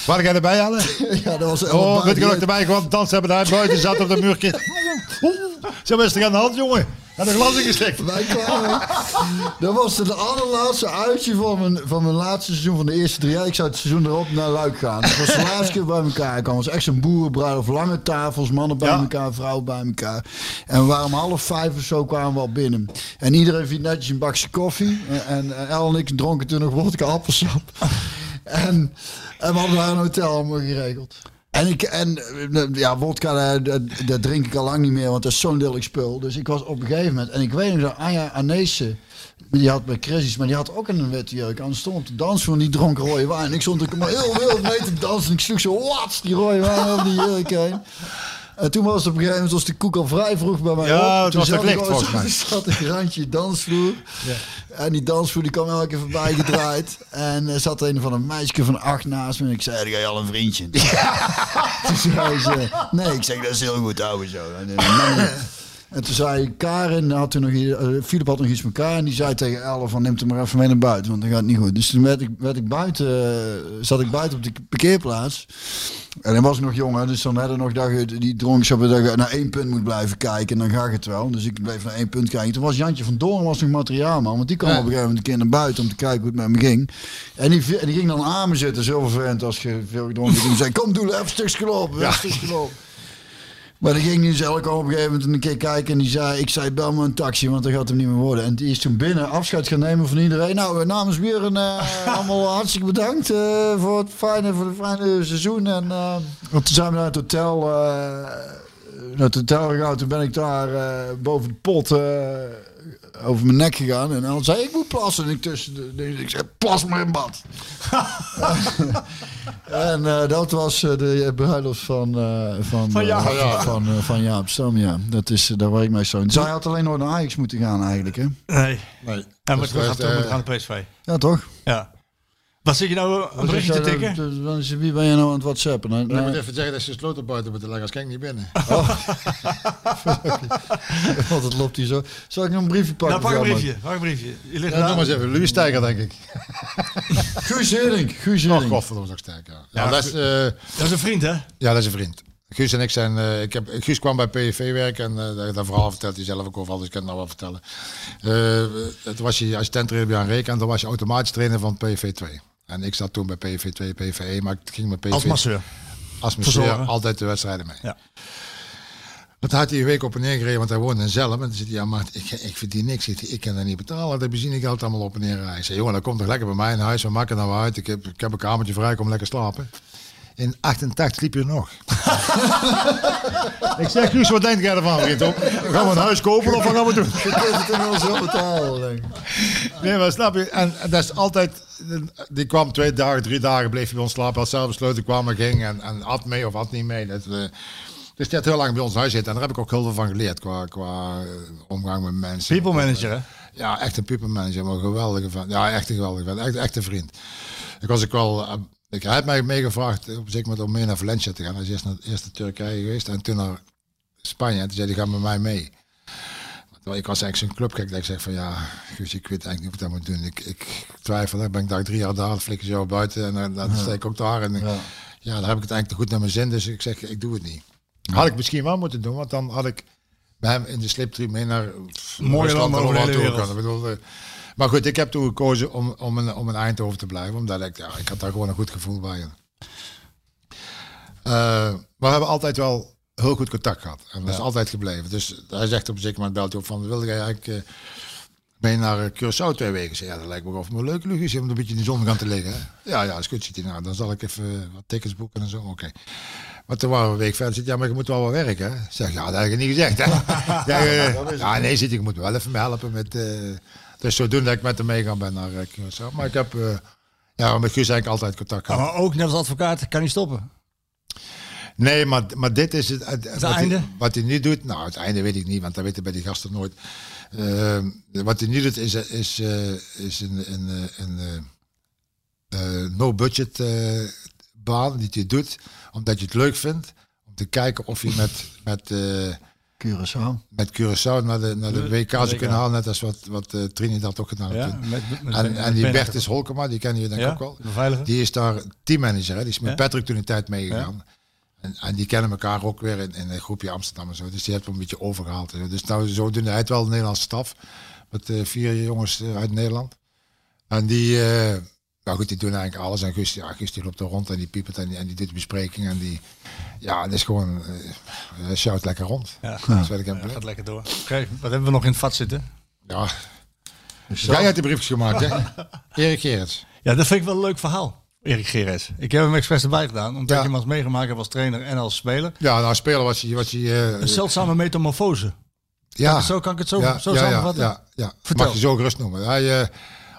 Waar jij erbij halen? ja dat was Oh, weet je nog erbij kwam? Dansen hebben daar buiten zat op de muurtje. Zo er aan de hand, jongen. En een glas ingestikt. Wij kwamen. Dat was het allerlaatste uitje van mijn, van mijn laatste seizoen van de eerste drie jaar. Ik zou het seizoen erop naar Luik gaan. Het was de laatste keer bij elkaar kwam. Het was echt zo'n boerenbruiloft. Lange tafels, mannen bij Ja. elkaar, vrouwen bij elkaar. En we waren om half vijf of zo kwamen we al binnen. En iedereen vindt netjes een bakje koffie. En, en, en El en ik dronken toen nog wodka appelsap. En, en we hadden daar een hotel allemaal geregeld. En, ik, en eh, ja, wodka, eh, dat, dat drink ik al lang niet meer, want dat is zo'n lelijk spul. Dus ik was op een gegeven moment, en ik weet nog dat Anja Anese, die had bij Crisis, maar die had ook een witte jurk aan. stond op de en die dronk rode wijn. Ik stond er maar heel wild mee te dansen en ik sloeg zo, wat, die rode wijn over die jurk heen. En toen was het op een gegeven moment, de koek al vrij vroeg bij mij Ja, op. het Toen was zat ik licht, volgens mij. zat een randje dansvloer. En die dansvloer die kwam elke keer voorbij gedraaid. En er zat een van een meisje van acht naast me. En ik zei, ga je al een vriendje? toen zei ze, nee, ik zeg, dat is heel goed, ouwe zo. En, eh, en toen zei Karin, had toen nog, eh, Philip had nog iets met elkaar. En die zei tegen Elle van, neem hem maar even mee naar buiten, want dan gaat het niet goed. Dus toen werd ik, werd ik buiten, eh, zat ik buiten op de parkeerplaats. En dan was ik nog jong, hè, dus dan hadden nog dat je die dronk zo dat je naar één punt moet blijven kijken en dan gaat het wel. Dus ik bleef naar één punt kijken. Toen was Jantje van Doorn was nog materiaalman, want die kwam Ja. op een gegeven moment een keer naar buiten om te kijken hoe het met me ging. En die, en die ging dan aan me zitten, zo vervelend als je veel gedronken hebt. Die zei, kom doe, even stukjes gelopen, even stukjes gelopen. Maar die ging nu zelf op een gegeven moment een keer kijken en die zei, ik zei bel me een taxi, want dat gaat hem niet meer worden. En die is toen binnen afscheid gaan nemen van iedereen. Nou, eh, namens weer een eh, allemaal hartstikke bedankt eh, voor het fijne, voor het fijne seizoen. En want toen zijn we naar het hotel, naar het hotel gegaan. Toen ben ik daar boven de pot over mijn nek gegaan. En dan zei ik moet plassen. En ik tussen de, ik zei, plas maar in bad. En eh, dat was eh, de bruiloft van, eh van, Van Jaap. eh, van, eh, van Jaap Stam, ja. Dat is, eh, daar waar ik mee zo. Zij had alleen nooit naar Ajax moeten gaan eigenlijk, hè? Nee. Nee. Ja, Dus we gaan eh, aan de PSV. Ja, toch? Ja. Wat zit je nou een berichtje te tikken? dan is- Wie ben je nou aan het whatsappen? Nou, Ik nou, moet even zeggen dat ze sloten buiten moeten leggen, als kijk niet binnen. want het loopt hier zo. Zal ik nog een briefje pakken? Nou, pak een briefje. Pak een briefje. Je ligt Ja, noem maar eens even. Louis Steiger, denk ik. Guus Hering. Guus Nog Hering. koffer was nog sterk, ja. Ja, Ja, dat is, eh, Dat is een vriend, hè? ja, dat is een vriend. Guus en ik zijn... eh, ik heb, Guus kwam bij PSV werken en eh, dat, dat verhaal vertelt hij zelf ook over, dus ik kan het nou wel vertellen. Eh het was je assistent trainer bij Reken en dan was je automatisch trainer van PSV 2. En ik zat toen bij PSV 2, PSV 1, maar ik ging met PSV... Als masseur. als masseur altijd de wedstrijden mee. Ja. Dat had hij een week op en neer gereden, want hij woonde in Zelm. En dan zit hij, ja, maar ik, ik verdien niks. Ik, ik kan dat niet betalen. Dat benzinegeld allemaal op en neer rijden. Ik zei, jongen, dat komt toch lekker bij mij in huis. We maken nou uit. Ik heb, ik heb een kamertje vrij, kom lekker slapen. In 88 sliep je nog. ik zeg, Guus, wat denk jij ervan? Op? Gaan we een huis kopen of wat gaan we doen? Je kunt het inmiddels wel betalen, denk ik. Nee, maar snap je? En, en dat is altijd... Die kwam twee dagen, drie dagen, bleef hij bij ons slapen. Had zelf besloten, kwam en ging. En, en at mee of at niet mee. Dat, eh, dus die had heel lang bij ons huis zitten. En daar heb ik ook heel veel van geleerd. Qua, qua eh, omgang met mensen. People manager, hè? Ja, echt een people manager. Maar een geweldige van. Ja, echt een geweldige van. Echt, echt een vriend. Ik was ook wel... eh, ik, hij heeft mij meegevraagd op zeker moment om mee naar Valencia te gaan. Hij is eerst naar, eerst naar Turkije geweest en toen naar Spanje. En toen zei hij, ga met mij mee. Terwijl ik was eigenlijk zo'n clubgek dat ik zeg van ja, Guus, ik weet eigenlijk niet wat ik dat moet doen. Ik, ik twijfel, dan ben ik daar drie jaar daar, flikker je zo buiten en dan, dan sta ik ook daar. En ja. ja, dan heb ik het eigenlijk te goed naar mijn zin, dus ik zeg, ik doe het niet. Had ik misschien wel moeten doen, want dan had ik bij hem in de slipstream mee naar Mooie landen en over de wereld. kunnen. Bedoel, eh, maar goed, ik heb toen gekozen om, om, in, om in Eindhoven te blijven, omdat ik, ja, ik had daar gewoon een goed gevoel bij. Maar we hebben altijd wel heel goed contact gehad. En dat is altijd gebleven. Dus hij zegt op een zeker moment, belt hij op van, wilde jij eigenlijk eh, mee naar eh, Curaçao twee weken? Zei, ja, dat lijkt me wel leuk, Lucas, om een beetje in de zon gaan te liggen. hè. Ja, ja, is goed, zit hij. Nou, dan zal ik even eh, wat tickets boeken en zo. Oké. Maar toen waren we een week verder. Zit, ja, maar je moet wel wat werken. Hè? Zeg, ja, dat heb ik niet gezegd. Hè? ja, eh, ja, nee, zit, ik moet wel even me helpen met. eh dus zodoende dat ik met hem meegaan ben naar eh, Curaçao. Maar ik heb eh, ja, met Guus eigenlijk altijd contact gehad. maar ook net als advocaat kan hij stoppen. Nee, maar, maar dit is het. het wat, einde? Hij, wat hij nu doet, nou, het einde weet ik niet, want dat weten bij die gasten nooit. Ehm, wat hij nu doet is, is, eh, is een, een, eh, een, eh, eh, no-budget eh, baan die hij doet, omdat je het leuk vindt om te kijken of je met, met, eh, Curaçao. met Curaçao naar de, naar de De- WK zou kunnen halen. Net als wat, wat eh, Trinidad ook gedaan heeft. Ja, toen. met, met, En, en die Bertus Holkema, die kennen jullie denk ik ja, ook wel. Die is daar teammanager. Hè? Die is met Ja. Patrick toen een tijd meegegaan. En, en die kennen elkaar ook weer in, in een groepje Amsterdam en zo. Dus die heeft hem een beetje overgehaald. Dus nou, zo doen hij het wel de Nederlandse staf. Met eh, vier jongens eh, uit Nederland. En die, eh, nou goed, die doen eigenlijk alles. En Guus, ja, Guus die loopt er rond en die piepert en die, en die doet de bespreking. En die, ja, het is gewoon, hij sjouwt lekker rond. Ja. Dat Ja, gaat lekker door. Oké, wat hebben we nog in het vat zitten? Ja, jij hebt de briefjes gemaakt, hè? Erik Gerrits. Ja, dat vind ik wel een leuk verhaal, Erik Gerets. Ik heb hem expres erbij gedaan, omdat Ja. je hem als meegemaakt hebt als trainer en als speler. Ja, nou, speler was hij... Was hij eh, Een zeldzame metamorfose. ja, Zo kan ik het zo, ja, zo ja, ja, samenvatten. ja, ja. Vertel. Mag je zo gerust noemen. Hij, eh,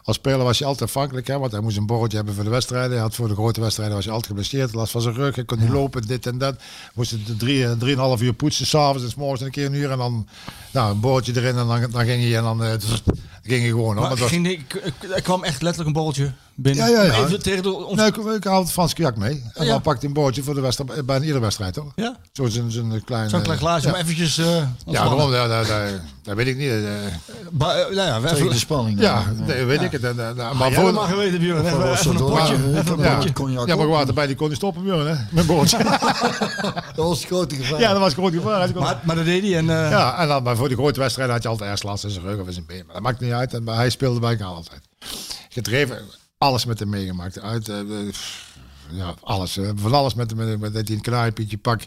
als speler was hij altijd afhankelijk, hè, want hij moest een borreltje hebben voor de wedstrijden. Hij had voor de grote wedstrijden was hij altijd geblesseerd, last van zijn rug, hij kon niet lopen, dit en dat. Moest het drie, eh, drieënhalf uur poetsen, s'avonds en s morgens een keer een uur en dan nou, een borreltje erin en dan, dan ging hij en dan, ging gewoon. Maar Maar het was- ging ik- er kwam echt letterlijk een borreltje binnen. Ja, ja, ja. Maar Even tegen de, ons, Nee, ik, ik haal het Frans Kajak mee. En Ja. dan pakt hij een boordje voor de wedstrijd, bij iedere wedstrijd, hoor. ja, Zo zijn zijn klein... zo'n eh, klein glaasje ja. om eventjes uh, Ja, daarom, ja, dat, dat, dat weet ik niet. eh. nou ja, we de even, spanning. Ja, nee, weet ik het. En, en, en- maar ja, voor, dat mag geweten, Björn. Even, was even een potje. Even een Ja. potje. Cognac ja, maar water bij die kon niet stoppen, Björn, hè? Met boordje. Dat was het grote gevaar. ja, dat was groot gevaar. Maar, maar dat deed hij. En, eh, Ja, en dan, maar voor die grote wedstrijden had je altijd eerst last in zijn rug of in zijn been. Maar dat maakt niet uit. En, maar hij speelde bij elkaar altijd. Gedreven, alles met hem meegemaakt. Uit, eh, eh, ja, alles. Van alles met hem. Met, met dat hij een pak.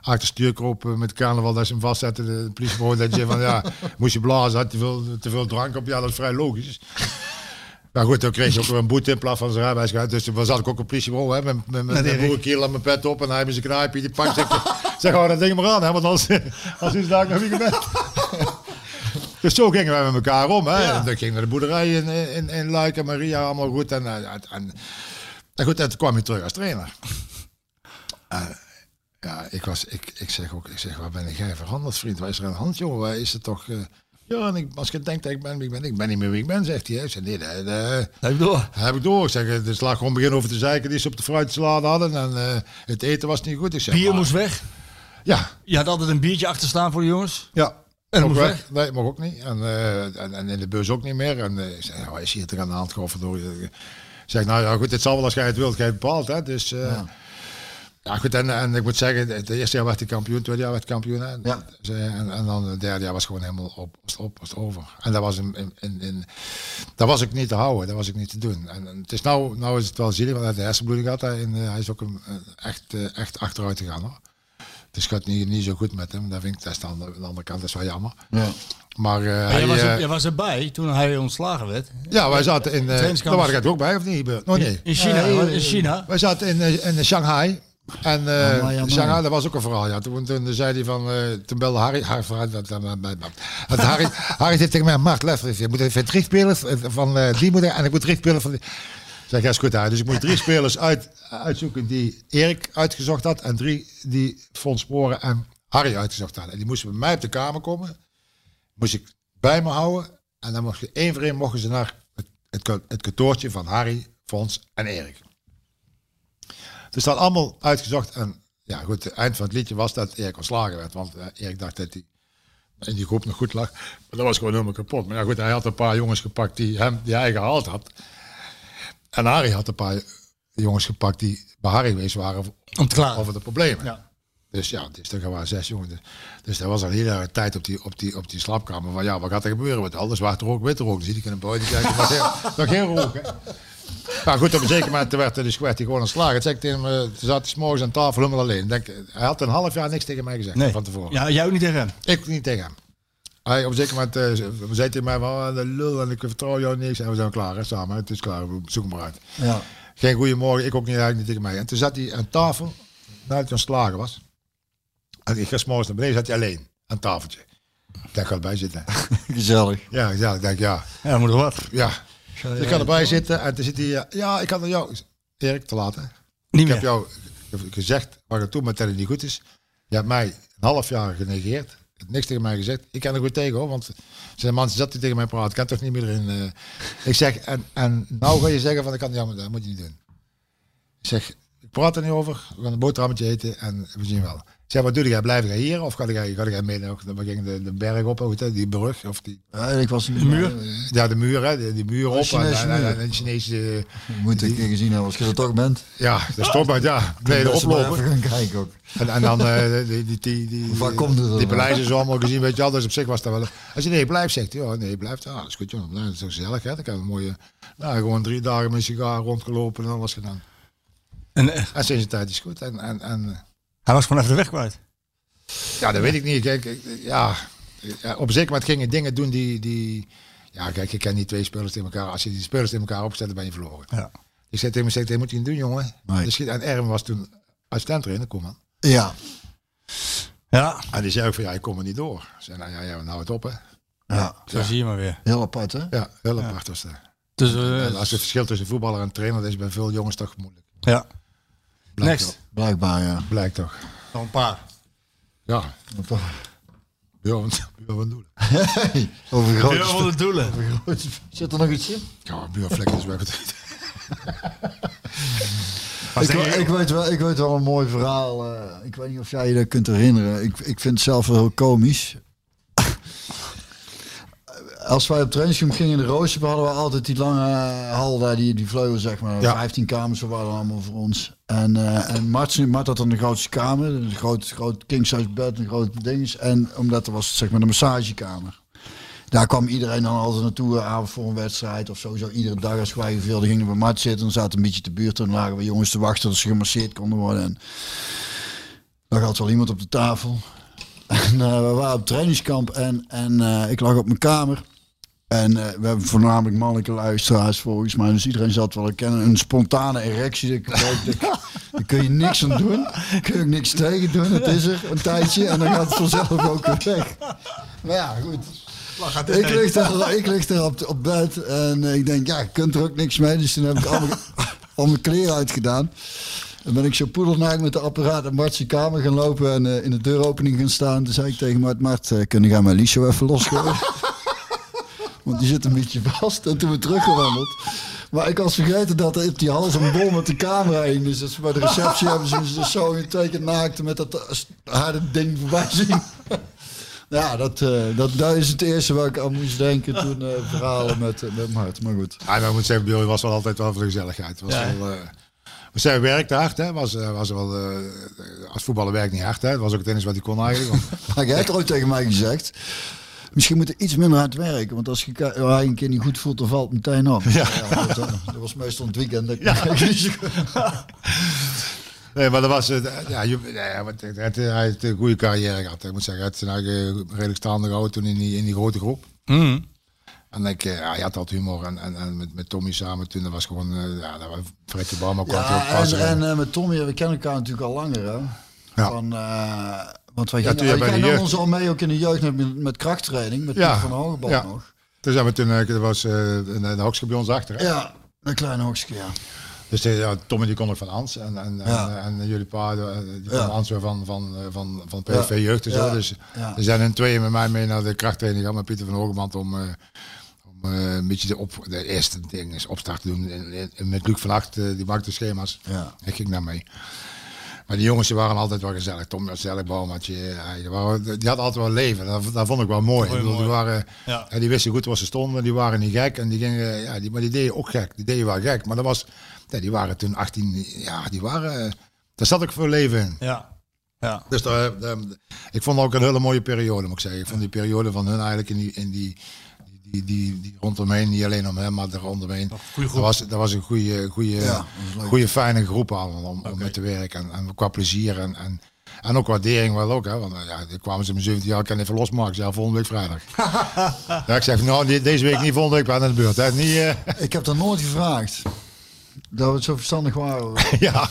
Achter stuur kroop eh, met carnaval. Dat ze hem vastzetten. De politiebureau dat je van ja, moest je blazen. Had te veel, te veel drank op. Ja, dat is vrij logisch. Maar goed, dan kreeg je ook weer een boete in plaats van zijn rijbewijs. Dus toen zat ik ook op politiebureau hè, met, met, met, met een boerenkiel en mijn pet op. En hij heeft zijn knaaipietje die pakt. Zeg, zeg hou dat ding maar aan, hè, want anders, als is daar nog niet bent. Dus zo gingen wij met elkaar om. Hè. En dan ging naar de boerderij in, in, in Luik en Maria, allemaal goed. En, en, en, en goed, en toen kwam je terug als trainer. Eh, ja, ik, was, ik, ik zeg ook, ik zeg, waar ben jij veranderd, vriend? Waar is er de hand, jongen? Waar is het toch... eh, ja, en ik, als je denkt dat ik ben, wie ik ben, ik ben niet meer wie ik ben, zegt hij. Ik zeg, nee, dat, dat- Even door. dat heb ik door. Ik zeg, het is laat gewoon beginnen over te zeiken die ze op de fruitsalade hadden. En eh, het eten was niet goed. Ik zeg, Bier maar- moest weg. Ja, Je had altijd een biertje achter staan voor de jongens. ja. En Ook weg. Nee, mag ook niet. En, eh, en, en in de bus ook niet meer. En eh, ik zei, ja, is hier toch aan de hand door? Ik zeg, nou ja, goed, het zal wel als jij het wilt, jij bepaalt. Hè? Dus, eh, ja. goed, en, en ik moet zeggen, het eerste jaar werd hij kampioen, het tweede jaar werd hij kampioen. Hè? Ja. Dus, eh, en, en dan het derde jaar was gewoon helemaal op, was op, was over. En dat was, in, in, in, dat was ik niet te houden, dat was ik niet te doen. En, en het is nou, nou is het wel zielig, want hij heeft de hersenbloeding gehad. Hij, en, eh, hij is ook een, echt, eh, echt achteruit gegaan hoor. Dus het gaat niet, niet zo goed met hem. Dat vind ik, dat is aan de, aan de andere kant, dat is wel jammer. Ja. Maar, eh, Maar hij, jij, was eh, er, jij was erbij toen hij ontslagen werd. ja, wij zaten in. Uh, daar waren ik ook bij, of niet? Oh, nee. In China. In China. Wij zaten in, eh, in Shanghai. En eh. Shanghai, dat was ook een verhaal. Ja. Toen, toen zei hij van, eh, toen belde Harry, Harry, Harry, dat- dat- dat- dat- dat- Harry, Harry zit tegen mij, Mark Leffers, je moet even drie spelers van eh, die moeten en ik moet drie spelers van die. Zeg, goed. Dus ik moet drie spelers uit, uitzoeken die Erik uitgezocht had en drie die Fons Sporen en Harry uitgezocht hadden. En die moesten bij mij op de kamer komen. Moest ik bij me houden. En dan mocht je één voor één mochten ze naar het, het, het kantoortje van Harry, Fons en Erik. Dus dat allemaal uitgezocht. En ja, goed, het eind van het liedje was dat Erik ontslagen werd. Want eh, Erik dacht dat hij in die groep nog goed lag. Maar dat was gewoon helemaal kapot. Maar ja, goed, hij had een paar jongens gepakt die, hem, die hij gehaald had. En Harry had een paar jongens gepakt die bij Harry geweest waren Om te klaar. over de problemen. Ja. Dus ja, dus er waren zes jongens. Dus, dus er was al heel erg tijd op die, op, die, op die slaapkamer van ja, wat gaat er gebeuren met alles? Zwarte rook, witte rook. Ik in een buiten kijken. Maar heel- nog geen rook, hè? Maar goed, op een zeker moment werd, dus werd hij gewoon ontslagen. Het zei ik tegen hem, eh, zat hij morgens aan tafel helemaal alleen. Denk, hij had een half jaar niks tegen mij gezegd Nee. van tevoren. Ja, jij ook niet tegen hem. Ik niet tegen hem. Hij op een zeker moment eh, zei tegen mij, van, oh, de lul en ik vertrouw jou niks. En we zijn klaar, hè, samen. Het is klaar, we zoeken maar uit. Ja. Geen goeiemorgen, ik ook niet, eigenlijk niet tegen mij. En toen zat hij aan tafel, nadat hij ontslagen was. En ik ga s'morgens naar beneden, zat hij alleen aan tafeltje. Daar ga erbij zitten. Gezellig. Ja, ja, ik denk, ja, Ja, moet er wat. ja. Dus ik ga erbij zitten en toen zit hij, eh, ja, ik kan naar jou. Erik, te laat hè. Niet Ik meer. heb jou gezegd waar het toe met dat het niet goed is. Je hebt mij een half jaar genegeerd. Niks tegen mij gezegd. Ik kan er goed tegen hoor, want zijn man zat die tegen mij praten. Ik kan toch niet meer in. eh. Ik zeg, en, en nou ga je zeggen van ik kan, ja, maar dat moet je niet doen. Ik zeg, ik praat er niet over. We gaan een boterhammetje eten en we zien wel. Ik zei, wat doe jij? Blijf jij hier of ga jij, ga jij mee? nog- We gingen de, de berg op, die brug. Of die, Ja, ik was de muur? ja, de muur, hè? Die, die muur op. Chinese en, en, en, muur. en Chinese... Moet ik keer gezien hebben als je er toch bent. Ja, dat stond uit, ja. Nee, de maar oplopen. Even gaan kijken ook. En, en dan eh, die, die, die, die, Waar komt het dan? Die paleizen zo allemaal gezien, weet je wel. Dus op zich was dat wel... Als je nee, blijf, zegt hij. Ja, nee, blijf. Ja, dat is goed, jongen. Nou, dat is toch gezellig, hè. Dan kan een mooie... Nou, gewoon drie dagen met een sigaar rondgelopen en dan was gedaan. En eh, En sinds de tijd is goed. En, en, en hij was gewoon even de weg kwijt. ja, dat weet ik niet. Kijk, ik- ja, ja, op zeker moment gingen dingen doen die, die... Ja, kijk, je kent niet twee spelers tegen elkaar. Als je die spelers tegen elkaar opzet, dan ben je verloren. Ja. Ik zei tegen hem, ik zei, moet je niet doen, jongen. Nee. Dus, en Erwin was toen assistent trainer, kom man. Ja. Ja, En die zei ook van, ja, ik kom er niet door. Ik zei, nou ja, ja nou het op, hè. Ja. zo zie je maar weer. Heel apart, hè? Ja, heel apart was dat. Dus, eh, En als het verschil tussen voetballer en trainer, dat is bij veel jongens toch moeilijk. ja. Blijkt Next. Blijkbaar, ja. Blijkt toch. Nog een paar. Ja, want buur doen. Over grote Heel veel de doelen. Zit er nog iets in? Ja, buurvlekken is wel goed. Ik, ik, weet wel, ik weet wel een mooi verhaal. eh, ik weet niet of jij je dat kunt herinneren. Ik, ik vind het zelf wel heel komisch. Als wij op trainingskamp gingen in de Rooster, hadden we altijd die lange eh, hal daar, die, die vleugel zeg maar. Ja. 15 kamers waren allemaal voor ons. En, eh en Mart, Mart had dan de grootste kamer, een groot, groot king size bed, een groot ding. En omdat er was zeg maar de massagekamer. Daar kwam iedereen dan altijd naartoe, eh, avond voor een wedstrijd of sowieso iedere dag als wij veel gingen we bij Mart zitten. Dan zaten een beetje te buurt en dan lagen we jongens te wachten tot ze gemasseerd konden worden. En dan had wel iemand op de tafel. En we waren op trainingskamp en, en ik lag op mijn kamer. En eh, we hebben voornamelijk mannelijke luisteraars volgens mij. Dus iedereen zat wel herkennen. Een spontane erectie. Daar kun je niks aan doen. Daar kun je ook niks tegen doen. Het is er een tijdje en dan gaat het vanzelf ook weer weg. Maar ja, goed. Ik lig daar, ik lig daar op, op bed en eh, ik denk, ja, je kunt er ook niks mee. Dus toen heb ik al mijn, al mijn kleren uitgedaan. Dan ben ik zo poedelnaakt met de apparaat in Mart's kamer gaan lopen en eh, in de deuropening gaan staan. Toen zei ik tegen Mart, Mart, eh, kun je mijn Liesje even losgooien? Want die zit een beetje vast. En toen we teruggewandeld. Maar ik was vergeten dat er op die hals een bol met de camera hing. Dus dat ze bij de receptie hebben ze me zo in teken naakt met dat harde ding voorbij zien. Ja, dat, eh, dat, dat is het eerste waar ik aan moest denken toen eh, verhalen met, eh, met Mart. Maar goed. Ja, maar moet zeggen, Billy was wel altijd wel voor de gezelligheid. Was Ja. wel, we zei, werkte hard, hè. Was, was wel, als voetballer werkt niet hard, hè. Dat was ook het enige wat hij kon eigenlijk. Maar jij hebt ooit tegen mij gezegd. Misschien moet je iets minder hard werken. Want als je een keer niet goed voelt, dan valt het meteen op. Ja. dat, dat was meestal het weekend. Dat goed- Nee, maar dat was, eh, ja, je, het, het- hij heeft een goede carrière gehad. Ik moet zeggen, hij heeft zijn eigen redelijk staande gehouden toen in die, in die grote groep. Mm. En ik, eh, ja, hij had altijd humor. En, en, en met, met Tommy samen toen, dat was gewoon, eh, ja, dat was Fredje Bama kwam Ja, en, en met Tommy, we kennen elkaar natuurlijk al langer. Hè? Ja. Van, eh, want wij Ja, gingen, wij jeugd- ons al mee ook in de jeugd met, met krachttraining. Met Ja, Piet van Hogebal ja. nog. Toen zijn we toen, eh, dat was eh, de hokske bij ons achter. Hè? Ja, een kleine hoogstje, ja. Dus ja, Tommy die kon ook van Hans. En, en, Ja. en, en jullie pa, eh, die Ja. van Hans weer van, van, eh, van, van PSV Ja. Jeugd en zo. Ja. Dus Ja. er zijn in tweeën met mij mee naar de krachttraining gegaan met Pieter van Hogeband om, eh, om eh, een beetje de, op, de eerste ding is opstart te doen. En, en met Luc van Acht, eh, die maakte schema's. Ja. Ik ging daar mee. Maar die jongens die waren altijd wel gezellig. Tom was gezellig, Bouwmatje. Ja, die, hadden altijd wel leven. Dat, dat vond ik wel mooi. Ik bedoel, die, waren, Ja. ja, die wisten goed waar ze stonden. Die waren niet gek. En die gingen, ja, die, maar die deden ook gek. Die deden wel gek. Maar dat was, ja, die waren toen 18. Ja, die waren. eh, Daar zat ook veel leven in. Ja. Ja. Dus daar, daar- ik vond ook een hele mooie periode, moet ik zeggen. Ik vond die periode van hun eigenlijk in die, in die, die, die, die rondomheen, niet alleen om hem, maar er rondomheen. Dat was, dat was een goede, goede, Ja, goede fijne groep allemaal om, om mee te werken. En, en qua plezier en, en, en ook waardering wel ook. Hè? Want eh, ja, dan kwamen ze met 17 jaar, ik kan even losmaken. Ik zei, ja, volgende week vrijdag. ja, ik zeg, nou, deze week niet, volgende week ben ik aan de beurt. Hè? Niet, eh, Ik heb dat nooit gevraagd. Dat we het zo verstandig waren. ja.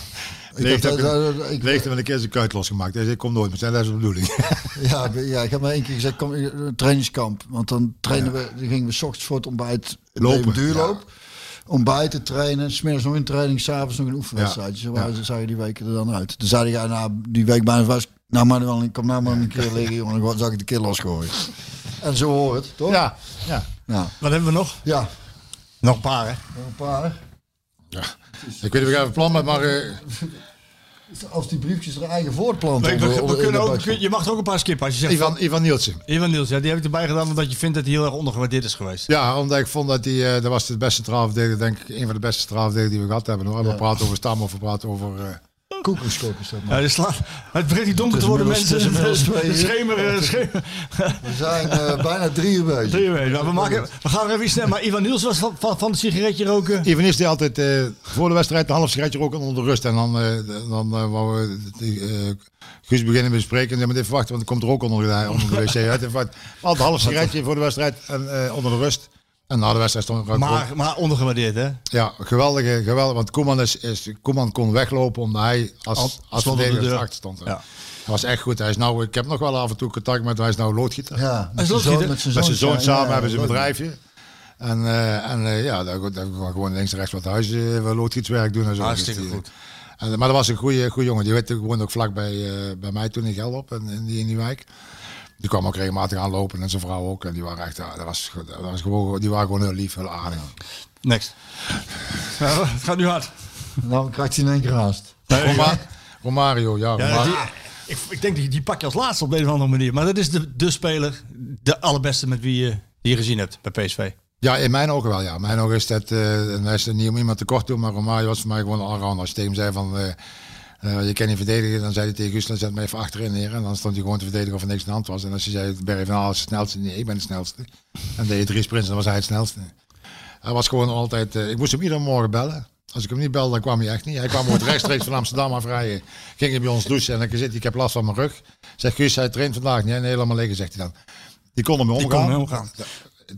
Ik Leegte heb heb dat- ik- dat- ik- Leegte met een keer zijn kuit losgemaakt. Hij zei, ik kom nooit meer. Dat is de bedoeling. Ja, ik- ja, ik heb maar één keer gezegd, kom, eh, trainingskamp. Want dan trainen we, dan gingen we 's ochtends voor het ontbijt Lopen, duurloop. Ontbijten, trainen, smiddags nog een training, s'avonds nog een oefenwedstrijd. Zo waren ze, zagen die weken er dan uit. Toen zeiden jij, nou, die week bijna was, nou maar wel, kom nou maar een keer liggen, jongen, dan zag ik de keer losgooien. En zo hoort het, toch? ja, ja. Ja, Wat hebben we nog? ja. Nog een paar, hè? nog een paar. ja. Ik weet niet of ik even plan met, maar... eh, Als die briefjes er eigen voortplanten. We, we- we kunnen ook, je mag er ook een paar skippen als je zegt... Ivan, Ivan Nielsen. van- Ivan Niels, ja, die heb ik erbij gedaan omdat je vindt dat hij heel erg ondergewaardeerd is geweest. Ja, omdat ik vond dat die, eh, dat was de beste strafverdediger, denk ik, een van de beste strafverdedigers die we gehad hebben. Hoor. We praten over Stam of we praten over... Koekenskok is dat Ja, maar. dus la- het begint niet donker te worden, mensen. het De uur. schemer, schemer. We zijn eh, bijna drie uur bezig. Drie. Nou, we, maken, we gaan er even iets snel. Maar Ivan Niels was van, van, van het sigaretje roken. Ivan is die altijd eh, voor de wedstrijd een half sigaretje roken onder de rust. En dan, eh, dan eh, wou we eh, Guus beginnen bespreken. En dan moet even wachten, want er komt er ook onder de, onder de wc uit. Altijd een half sigaretje voor de wedstrijd en eh, onder de rust. En na de wedstrijd stond Maar, maar ondergewaardeerd, hè? Ja, geweldige, geweldig. Want Koeman, is, is, Koeman kon weglopen omdat hij als, Al- als de verdediger deur. achter stond. hè. Ja. Hij was echt goed. Hij is nou, ik heb nog wel af en toe contact met hem. Hij is nou loodgieter. Ja, met zijn loodgieter. zoon, met zijn zoon ja, samen ja, hebben ze een bedrijfje. En, eh, en eh, ja, daar, daar gewoon links en rechts wat huis, eh, wat loodgietswerk doen en zo. Hartstikke Dus goed. En, maar dat was een goede, goede jongen. Die weet- woonde ook vlak bij, eh, bij mij toen in Gelderop, in, in, die, in die wijk. Die kwam ook regelmatig aanlopen en zijn vrouw ook. En die waren echt, ja, dat was, dat was gewoon, die waren gewoon heel lief, heel aardig. Next. Ja, het gaat nu hard. Nou krijgt hij in één keer haast. Roma- Romario, ja. Ja, Romario. die, ik, ik denk dat die, die pak je als laatste op de een of andere manier. Maar dat is de, de speler, de allerbeste met wie je, die je gezien hebt bij PSV. Ja, in mijn ogen wel, ja. In mijn ogen is dat, eh en hij is er niet om iemand tekort te doen, maar Romario was voor mij gewoon een allrounder. Als je tegen hem zei van, eh, eh, je kan niet verdedigen, dan zei hij tegen Gusland, zet me even achterin neer. En dan stond hij gewoon te verdedigen of er niks aan de hand was. En als je zei, Barry van Aal is de snelste, nee, ik ben de snelste. En deed je drie sprints, dan was hij het snelste. Hij was gewoon altijd, eh, ik moest hem iedere morgen bellen. Als ik hem niet belde, dan kwam hij echt niet. Hij kwam ooit rechtstreeks van Amsterdam afrijden. Ging hij bij ons douchen en dan zit ik heb last van mijn rug. Zeg Guus, hij traint vandaag niet. Nee, laat maar liggen, zegt hij dan. Die kon ermee Die omgaan. kon omgaan.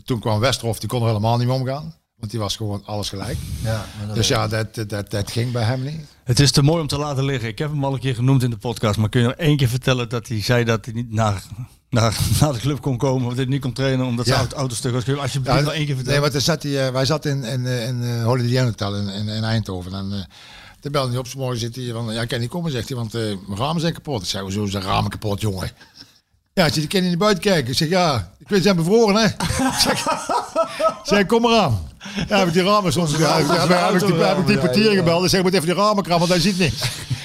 Toen kwam Westerhof, die kon er helemaal niet mee omgaan. Want die was gewoon alles gelijk. Ja, Dus ja, dat, dat, dat ging bij hem niet. Het is te mooi om te laten liggen. Ik heb hem al een keer genoemd in de podcast. Maar kun je nog één keer vertellen dat hij zei dat hij niet naar, naar, naar de club kon komen. Of dat hij niet kon trainen omdat zijn Ja. auto, auto stuk was. Kun je alsjeblieft nog één keer nee, vertellen? want er zat hij, eh, wij zaten in, in, eh, in eh, Holiday Inn Hotel in, in, in Eindhoven. En uh, toen belde hij op, 's morgen zit hij van, ja, ik kan niet komen, zegt hij, want eh, mijn ramen zijn kapot. Ik zei, hoezo zijn ramen kapot, jongen? Ja, ik kan je niet buiten kijken. Ik zeg, ja, ik weet, ze zijn bevroren, hè? Ik zeg, zeg, kom maar aan. Ja, heb ik die ramen soms, ja, heb, ik- die- heb ik die portier gebeld. Ik zeg, ik moet even die ramen krabben, want hij ziet niks.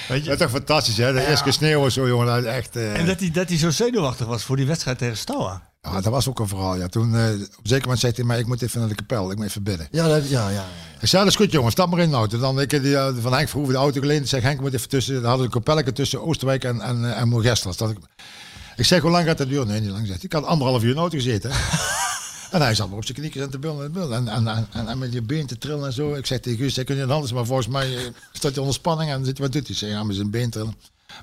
Weet je? Dat is toch fantastisch, hè? De eerste keer sneeuw en zo, jongen. Dat is echt... eh, En dat hij, dat hij zo zenuwachtig was voor die wedstrijd tegen Stoa. Ja, dat was ook een verhaal. Ja, toen, eh, op een zeker moment zei hij, maar ik moet even naar de kapel. Ik moet even bidden. Ja, dat, ja, ja. Ik zei, dat is goed jongen, stap maar in de auto. Dan ik heb die, eh, van Henk Verhoeven de auto geleend. Ik zeg, Henk moet even tussen, dan hadden we een kapelletje tussen Oosterwijk en, en, en Moergestel. Dat ik, ik zeg, hoe lang gaat dat duren? Nee, niet lang. Zegt. Ik had anderhalf uur in de auto gezeten. en hij zat maar op zijn kniekjes en te billen en. En, met je been te trillen en zo. Ik zeg tegen Guus, ik kun je anders, maar volgens mij eh, staat hij onder spanning. En zit hij, wat doet hij? Zeg, ja, met zijn been trillen.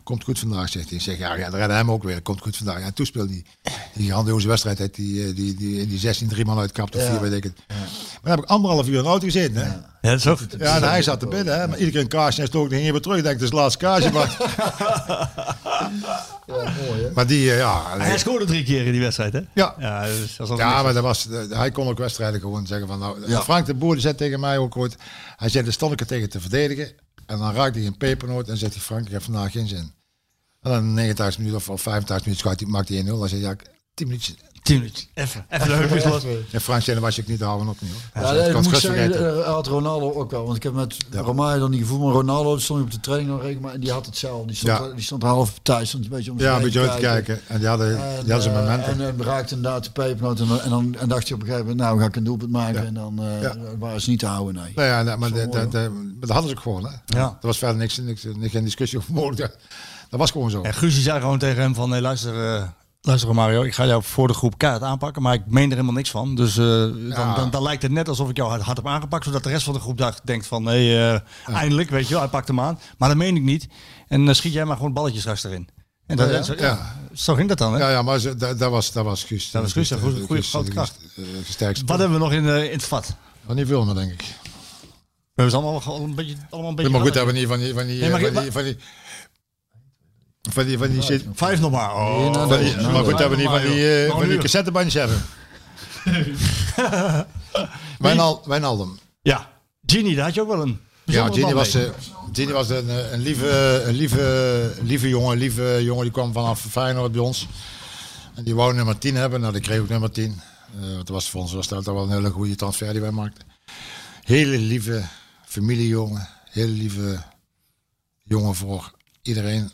Komt goed vandaag, zegt hij. Ik zeg, ja, ja, dan redden hem ook weer. Komt goed vandaag. Ja, toen speelde die, die grandioze wedstrijd uit die, eh, die, die, die 16 drie man uitkapt of Ja. vier, weet ik het. Maar dan heb ik anderhalf uur in de auto gezeten, hè. Ja, dat is ook... Ja, en hij zat te bidden, hè. Maar iedere keer een kaarsje en stook, dan ging je weer terug. Ik denk, het is het laatste kaarsje, maar... Ja, mooi hè. maar die, eh, ja... Hij scoorde drie keer in die wedstrijd, hè? Ja. Ja, dus dat Ja, maar dat was, eh, hij kon ook wedstrijden gewoon zeggen van... Nou, Ja. Frank de Boer die zei tegen mij ook ooit... Hij zei, de stond ik er tegen te verdedigen. En dan raakt hij een pepernoot en zegt hij, Frank, ik heb vandaag geen zin. En dan 39 minuten of 85 minuten maakt hij 1-0. Dan zegt hij, ja, 10 minuten 10 minuten. Even. Even leuk los. En Fransje was ik niet, daar houden we niet. Ja, dat eh, had Ronaldo ook wel. Want ik heb met ja. Dan niet gevoel, maar Ronaldo stond op de training nog rekening, maar die had hetzelfde. Die stond, die stond half thuis, stond een beetje om Ja, een beetje te kijken. En die hadden, en, die hadden zijn eh, En, en raakte inderdaad de pepernoot. En, en, dan en dacht je op een gegeven moment, nou ga ik een doelpunt maken. En dan uh, waren ze niet te houden, nee. Nou ja, nou, maar dat, dat, dat, hadden ze ook gewoon. Hè. Ja. Er was verder niks, niks, niks, geen discussie over mogelijk. Dat was gewoon zo. En Guusje zei gewoon tegen hem van, nee luister luister Mario, ik ga jou voor de groep kaart aanpakken, maar ik meen er helemaal niks van. Dus eh, dan, Ja. dan, dan lijkt het net alsof ik jou hard, hard heb aangepakt, zodat de rest van de groep dacht, denkt van, nee, eh, eindelijk, weet je wel, hij pakt hem aan. Maar dat meen ik niet. En dan schiet jij maar gewoon balletjes straks erin. En dat, Ja. Zo, Ja. zo ging dat dan, hè? Ja, ja maar dat, dat was, dat was Guus. Dat was Guus, een goede- grote kracht. Wat hebben we nog in, eh, in het vat? Nog niet veel meer, denk ik. We hebben ze allemaal, al een beetje, allemaal een beetje... maar goed, hebben we niet van die... Van die, Nee, eh, van die, van die van die, van die, shit- Vijf nog maar. Oh. Van die- maar goed, nou, hebben we niet van nou, die, eh, Nou, van die cassettebandjes hebben. Wijnal- Wijnaldum. Ja, Genie, daar had je ook wel een Ja, band was, eh, Gini was een, eh, een, lieve, een lieve, lieve jongen. Lieve jongen die kwam vanaf Feyenoord bij ons. En die wou nummer 10 hebben. Nou, die kreeg ook nummer 10. Eh want dat was voor ons was dat wel een hele goede transfer die wij maakten. Hele lieve familiejongen. Hele lieve jongen voor iedereen...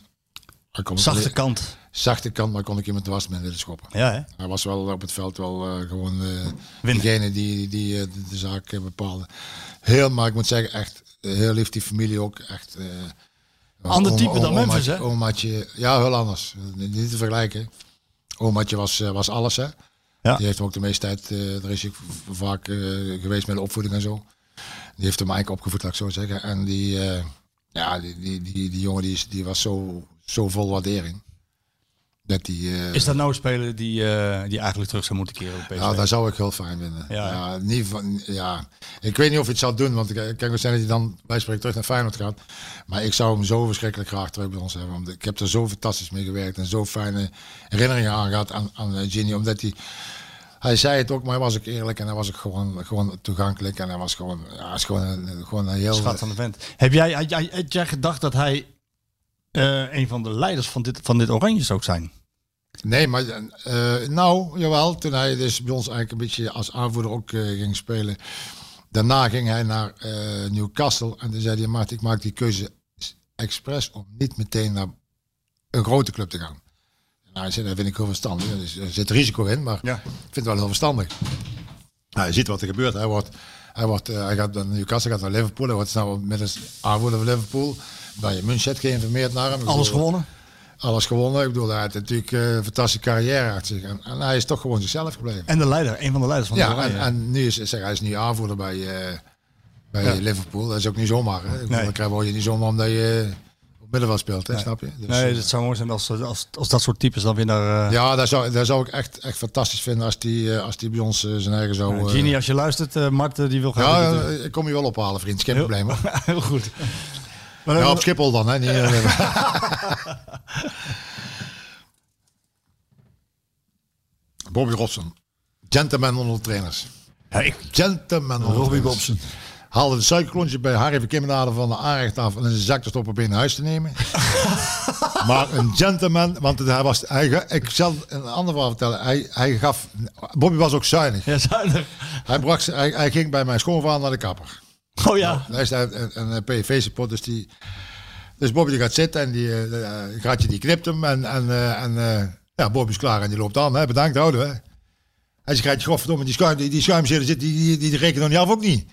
Zachte kant. zachte kant, maar kon ik iemand dwars met willen schoppen. Ja, hè? Hij was wel op het veld wel eh, gewoon eh degene die, die eh, de, de zaak bepaalde. Heel, maar ik moet zeggen, echt heel lief die familie ook. Echt, Ander type dan Memphis, hè? Omaatje, ja, heel anders. Niet te vergelijken. Omaatje was, was alles, hè. Ja. Die heeft hem ook de meeste tijd, daar is hij v- vaak geweest met de opvoeding en zo. Die heeft hem eigenlijk opgevoed, laat ik zo zeggen. En die, ja, die, die, die, die jongen die, die was zo, zo vol waardering. Dat die, eh, Is dat nou een speler die, eh, die eigenlijk terug zou moeten keren op PSV? ja, dat zou ik heel fijn vinden. Ja, Ja, niet van, ja. Ik weet niet of hij het zal doen, want ik kan ook zijn dat hij dan bij spreken terug naar Feyenoord gaat. Maar ik zou hem zo verschrikkelijk graag terug bij ons hebben. Want ik heb er zo fantastisch mee gewerkt en zo fijne herinneringen aan gehad aan, aan eh, Ginny. Omdat hij, hij zei het ook, maar hij was ook eerlijk en hij was ook gewoon, gewoon toegankelijk. En hij was gewoon, ja, is gewoon, een, gewoon een heel... Schat van de vent. Heb jij, had jij, had jij gedacht dat hij eh, een van de leiders van dit, van dit Oranje zou zijn? Nee, maar eh, nou, jawel. Toen hij dus bij ons eigenlijk een beetje als aanvoerder ook eh, ging spelen. Daarna ging hij naar Newcastle. En toen zei hij, Maarten, ik maak die keuze expres om niet meteen naar een grote club te gaan. Nou, hij zei, dat vind ik heel verstandig. Er zit risico in, maar Ja. ik vind het wel heel verstandig. Nou, je ziet wat er gebeurt. Hij, wordt, hij, wordt, hij gaat naar Newcastle, gaat naar Liverpool. Hij wordt snel met een aanvoerder van Liverpool. Bij München geïnformeerd naar hem. Alles gewonnen? alles gewonnen. Ik bedoel, hij had natuurlijk eh, een fantastische carrière achter zich. En, en hij is toch gewoon zichzelf gebleven. En de leider, een van de leiders van ja, Oranje. en, en nu is zeg, hij is nu aanvoerder bij, eh, bij Ja. Liverpool. Dat is ook niet zomaar. Hè? Ik bedoel, Nee. Dan krijg je niet zomaar omdat je eh, op middenveld speelt, hè? snap je? Dus, nee, eh, het zou mooi zijn als, als, als dat soort types dan weer naar... eh ja, dat zou, dat zou ik echt, echt fantastisch vinden als die, eh, als die bij ons eh, zijn eigen zou... eh, eh, Genie, als je luistert, eh Mart eh, die wil graag... ja, eh, ik kom je wel ophalen, vriend. Geen probleem. hoor. Heel goed. Maar Ja, op Schiphol dan, hè? Niet, eh, Bobby Robson. Gentleman onder de trainers. ja, ik, Gentleman onder de Robbie. Bobson. Haalde de suikerklontje bij Harry van Kimmenade van de aanrecht af en in zijn zak te stoppen binnen huis te nemen. maar een gentleman, want hij was, hij, ik zal een ander verhaal vertellen. Hij, hij gaf, Bobby was ook zuinig. ja, zuinig. Hij, bracht, hij, hij ging bij mijn schoonvader naar de kapper. Oh ja. Hij is een, een, PV-support, dus die... Dus Bobby die gaat zitten en die uh, Gratje die knipt hem en, en, uh, en uh, ja, Bobby is klaar en die loopt aan. Hè, bedankt, houden we. Hij zegt, Gratje, godverdomme, die, schuim, die, die schuimzitten zit, die, die, die, die rekenen niet af, ook niet.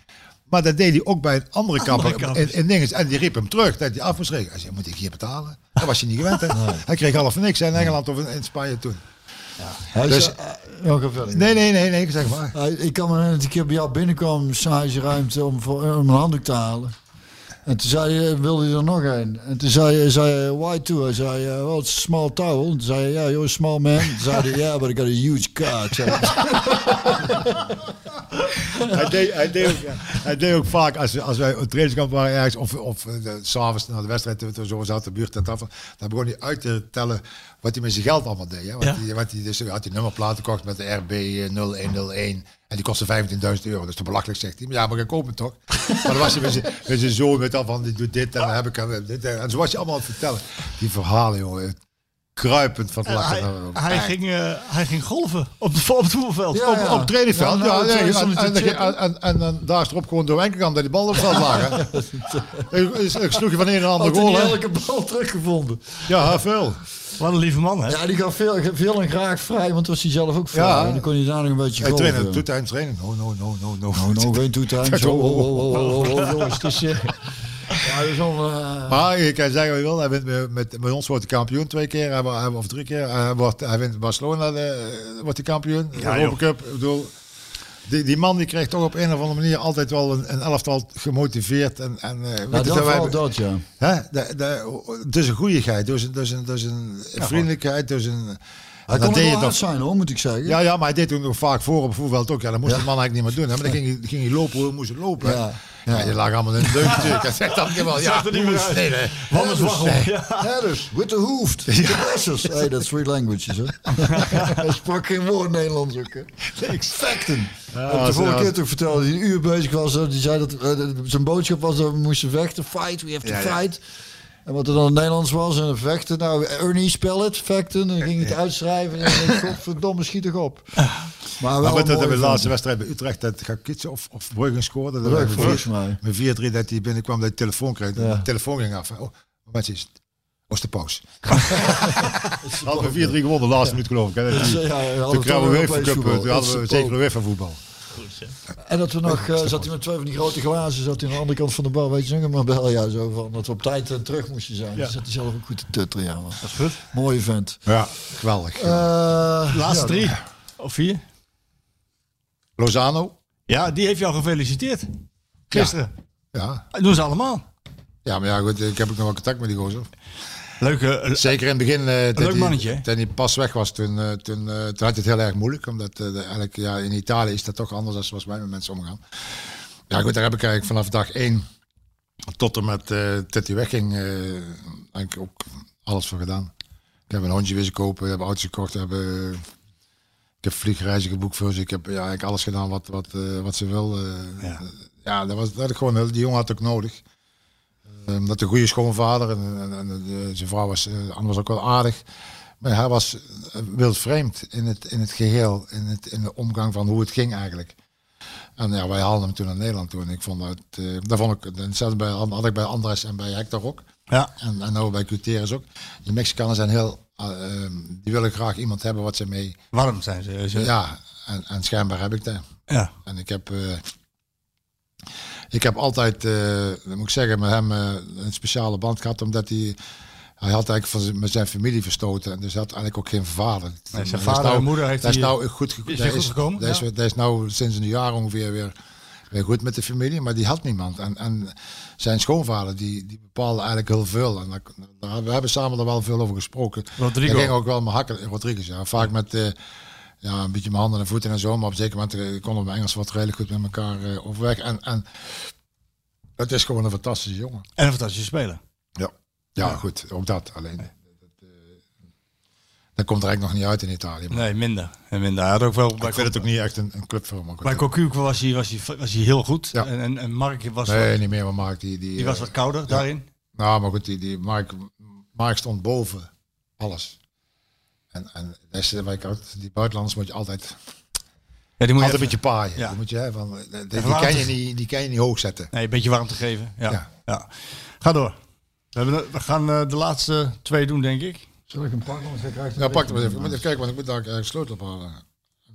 Maar dat deed hij ook bij een andere kapper in, in dinges. En die riep hem terug dat hij af rekenen. Hij zei, moet ik hier betalen? Dat was hij niet gewend. Hè? Nee. Hij kreeg half niks hè, in Engeland of in, in Spanje toen. Ja. Hij Dus- uh, verder. Nee, nee, nee, nee, zeg maar. Ik kan me een keer bij jou binnenkwam, ruimte om, voor, om een handdoek te halen. En toen zei je, wilde je er nog een? En toen zei je, zei why? Hij zei, uh, well, it's a small towel. En toen zei je, ja, you're a small man. Toen zei hij, yeah, but I got a huge car. Hij. deed, hij, deed ook, hij deed ook vaak, als, als wij op trainingskamp waren ergens, of, of uh, s'avonds na de wedstrijd, toen we zo zaten, de buurt en af, dan begon hij uit te tellen wat hij met zijn geld allemaal deed. Hè? Ja. wat hij, dus had hij nummerplaten gekocht met de RB 0101 en die kostte 15.000 euro. Dat is te belachelijk, zegt hij. Maar ja, maar ik koop het toch? maar dan was hij met zijn, met zijn zoon met al van, die doet dit en dan heb ik hem dit. En zo was je allemaal aan het vertellen. Die verhalen, jongen. Kruipend van het lachen. Hij, hij, ging, uh, hij ging golven op, de, op het voetbalveld. Ja, op, ja. op het trainingveld. Ja, Ja, nou, nee, en, hij en, te en, chippen. en, en dan daar is erop gewoon door enkelkant dat die bal op het veld lagen. ik, ik sloeg je van een en ander hij goal. elke bal teruggevonden. Ja, veel. Wat een lieve man, hè? Ja, die gaf veel, veel en graag vrij, want was hij zelf ook vrij. Ja. En dan kon hij daar nog een beetje Hij golven. trainen, toetimes trainen. No, no, no, no, no. Oh, no, geen toetimes. Oh, oh, oh, oh, oh, oh, Ja, wel... eh, Maar je kan zeggen wat je wil. Hij wint met, met, met ons wordt hij kampioen twee keer. Hij, hij- of drie keer. Hij, wordt, hij wint Barcelona, de, eh, wordt hij kampioen. De Ja, Europa Cup. Ik bedoel, die, die man die kreeg toch op een of andere manier altijd wel een, een elftal gemotiveerd. En, en, eh, weet nou, dat vooral dat, ja. Hè? De, de, dus een goeieheid, dus een, dus een, dus een vriendelijkheid, dus een... Hij dan kon deed je wel dat- hard zijn, hoor, moet ik zeggen. Ja, ja, maar hij deed toen nog vaak voor op voetbal ook. Ja, dat moest de man eigenlijk niet meer doen. Hè? Maar dan ging hij, ging hij lopen hoe hij moest lopen. Ja, Ja, ja. die lag allemaal in de deuk natuurlijk. Hij zegt dan wel, ja, er niet meer uit. nee, nee. Wat is waggel. Ja. Headers, with the hoofd, the busters. Hey, dat is three languages, hè. Hij sprak geen woord Nederlands ook, hè. Facten. Ja, ik heb de vorige ja. keer toch verteld dat hij een uur bezig was. Die zei dat eh, dat- zijn boodschap was dat we moesten vechten. Fight, we have to Ja, ja. fight. En wat er dan in het Nederlands was, en vechten. Nou, Ernie, spel het, vechten. En dan ging het uitschrijven. En ik, godverdomme, schiet toch op. Maar wel Maar dat mooie de laatste wedstrijd bij Utrecht, dat gaat Kitsen of, of Bruggen scoorde. Dat met volgens mij. Met 4-3 dat hij binnenkwam, dat hij telefoon kreeg. Ja. De telefoon ging af. Oh, wat is het? Was de paus. Hadden we 4-3 gewonnen, de laatste minuut geloof ik. Hè. Die- Ja, we Toen kregen we Cup, voetbal. toen hadden we Dat is zeker top. En dat we nog, eh, zat hij met twee van die grote glazen, zat hij aan de andere kant van de bar, weet je nog, maar bel ja, zo van dat we op tijd eh, terug moesten zijn. Ja. zat hij zelf ook goed te tutteren, ja. Man. Dat is goed. Mooie vent. Ja, geweldig. Eh, Laatste ja, drie. Of vier. Lozano. Ja, die heeft jou gefeliciteerd. Gisteren. Ja. Dat doen ze allemaal. ja, maar ja, goed, ik heb ook nog wel contact met die gozer. Leuke. eh, Zeker in het begin, eh, toen, leuk hij- mannetje, hè? toen hij pas weg was, toen, eh, toen, toen had het heel erg moeilijk. Omdat de- eigenlijk, ja, in Italië is dat toch anders dan zoals wij met mensen omgaan. Ja goed, daar heb ik eigenlijk vanaf dag één tot en met dat hij wegging, eigenlijk ook alles voor gedaan. Ik heb een hondje wezen kopen, we hebben auto's gekocht, we hebben, ik heb vliegreizen geboekt voor ze. Ik heb ja, eigenlijk alles gedaan wat, wat, wat ze wil. Ja. ja, dat, was, dat had ik gewoon, heel- die jongen had ook nodig. Um, dat een goede schoonvader en, en, en eh, zijn vrouw was, eh, Anne was ook wel aardig. Maar hij was eh, wildvreemd in het, in het geheel, in, het, in de omgang van hoe het ging eigenlijk. En ja, wij haalden hem toen naar Nederland toe. En ik vond dat, eh dat vond ik, hetzelfde bij, had ik bij Andres en bij Hector ook. ja. En, en nou bij Gutierrez ook. Die Mexicanen zijn heel, eh, ehm, die willen graag iemand hebben wat ze mee, Warm zijn ze. ja, en, en schijnbaar heb ik dat. ja. En ik heb, eh, ik heb altijd, eh, moet ik zeggen, met hem eh, een speciale band gehad, omdat hij, hij had eigenlijk van zijn, met zijn familie verstoten. En dus hij had eigenlijk ook geen vader. Nee, zijn Hij vader nou- en moeder heeft Dat is hij, nou goed, is dat hij goed gekomen, Dat is, ja. dat is nou sinds een jaar ongeveer weer, weer goed met de familie, maar die had niemand. En, en zijn schoonvader, die, die bepaalde eigenlijk heel veel. En daar, we hebben samen er wel veel over gesproken. Rodrigo. Ging ook wel mijn hakken, Rodriguez, ja. Vaak met eh, ja, een beetje mijn handen en voeten en zo, maar op zeker moment eh, konden we Engels wat redelijk goed met elkaar eh, overweg. En, en het is gewoon een fantastische jongen. En een fantastische speler. Ja, ja, goed, ook dat. Alleen, dat, eh, dat komt er eigenlijk nog niet uit in Italië. Maar Nee, minder. En minder. Hij had ook wel ik vind het ook niet echt een, een club voor maar bij Cocu was hij, was, hij, was hij heel goed. Ja. En, en, en Mark was, Nee, wat, niet meer, maar Mark die... Die, die was wat kouder daarin. Nou, maar goed, die, die Mark, Mark stond boven alles. En, en dat is, ik die buitenlanders moet je altijd, Ja, die moet je altijd een beetje paaien. Ja. Die, moet je, hè, van, die, die, Even kan je niet, die kan je niet hoog zetten. Nee, een beetje warm te geven. Ja. Ja. ja. Ga door. We, hebben, we gaan eh, de laatste twee doen, denk ik. Zal ik hem pakken? Want Ja, pak hem eens even. Ik moet even kijken, want ik moet daar een sleutel ophalen.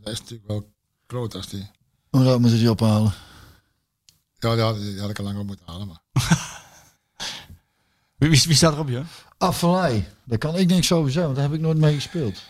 Dat is natuurlijk wel kloot als die... Hoe dat moet hij ophalen? Ja, die had, die had ik al lang op moeten halen. Maar. Wie, wie, wie staat erop, joh? Affelij. Daar kan ik niks over zeggen, want daar heb ik nooit mee gespeeld.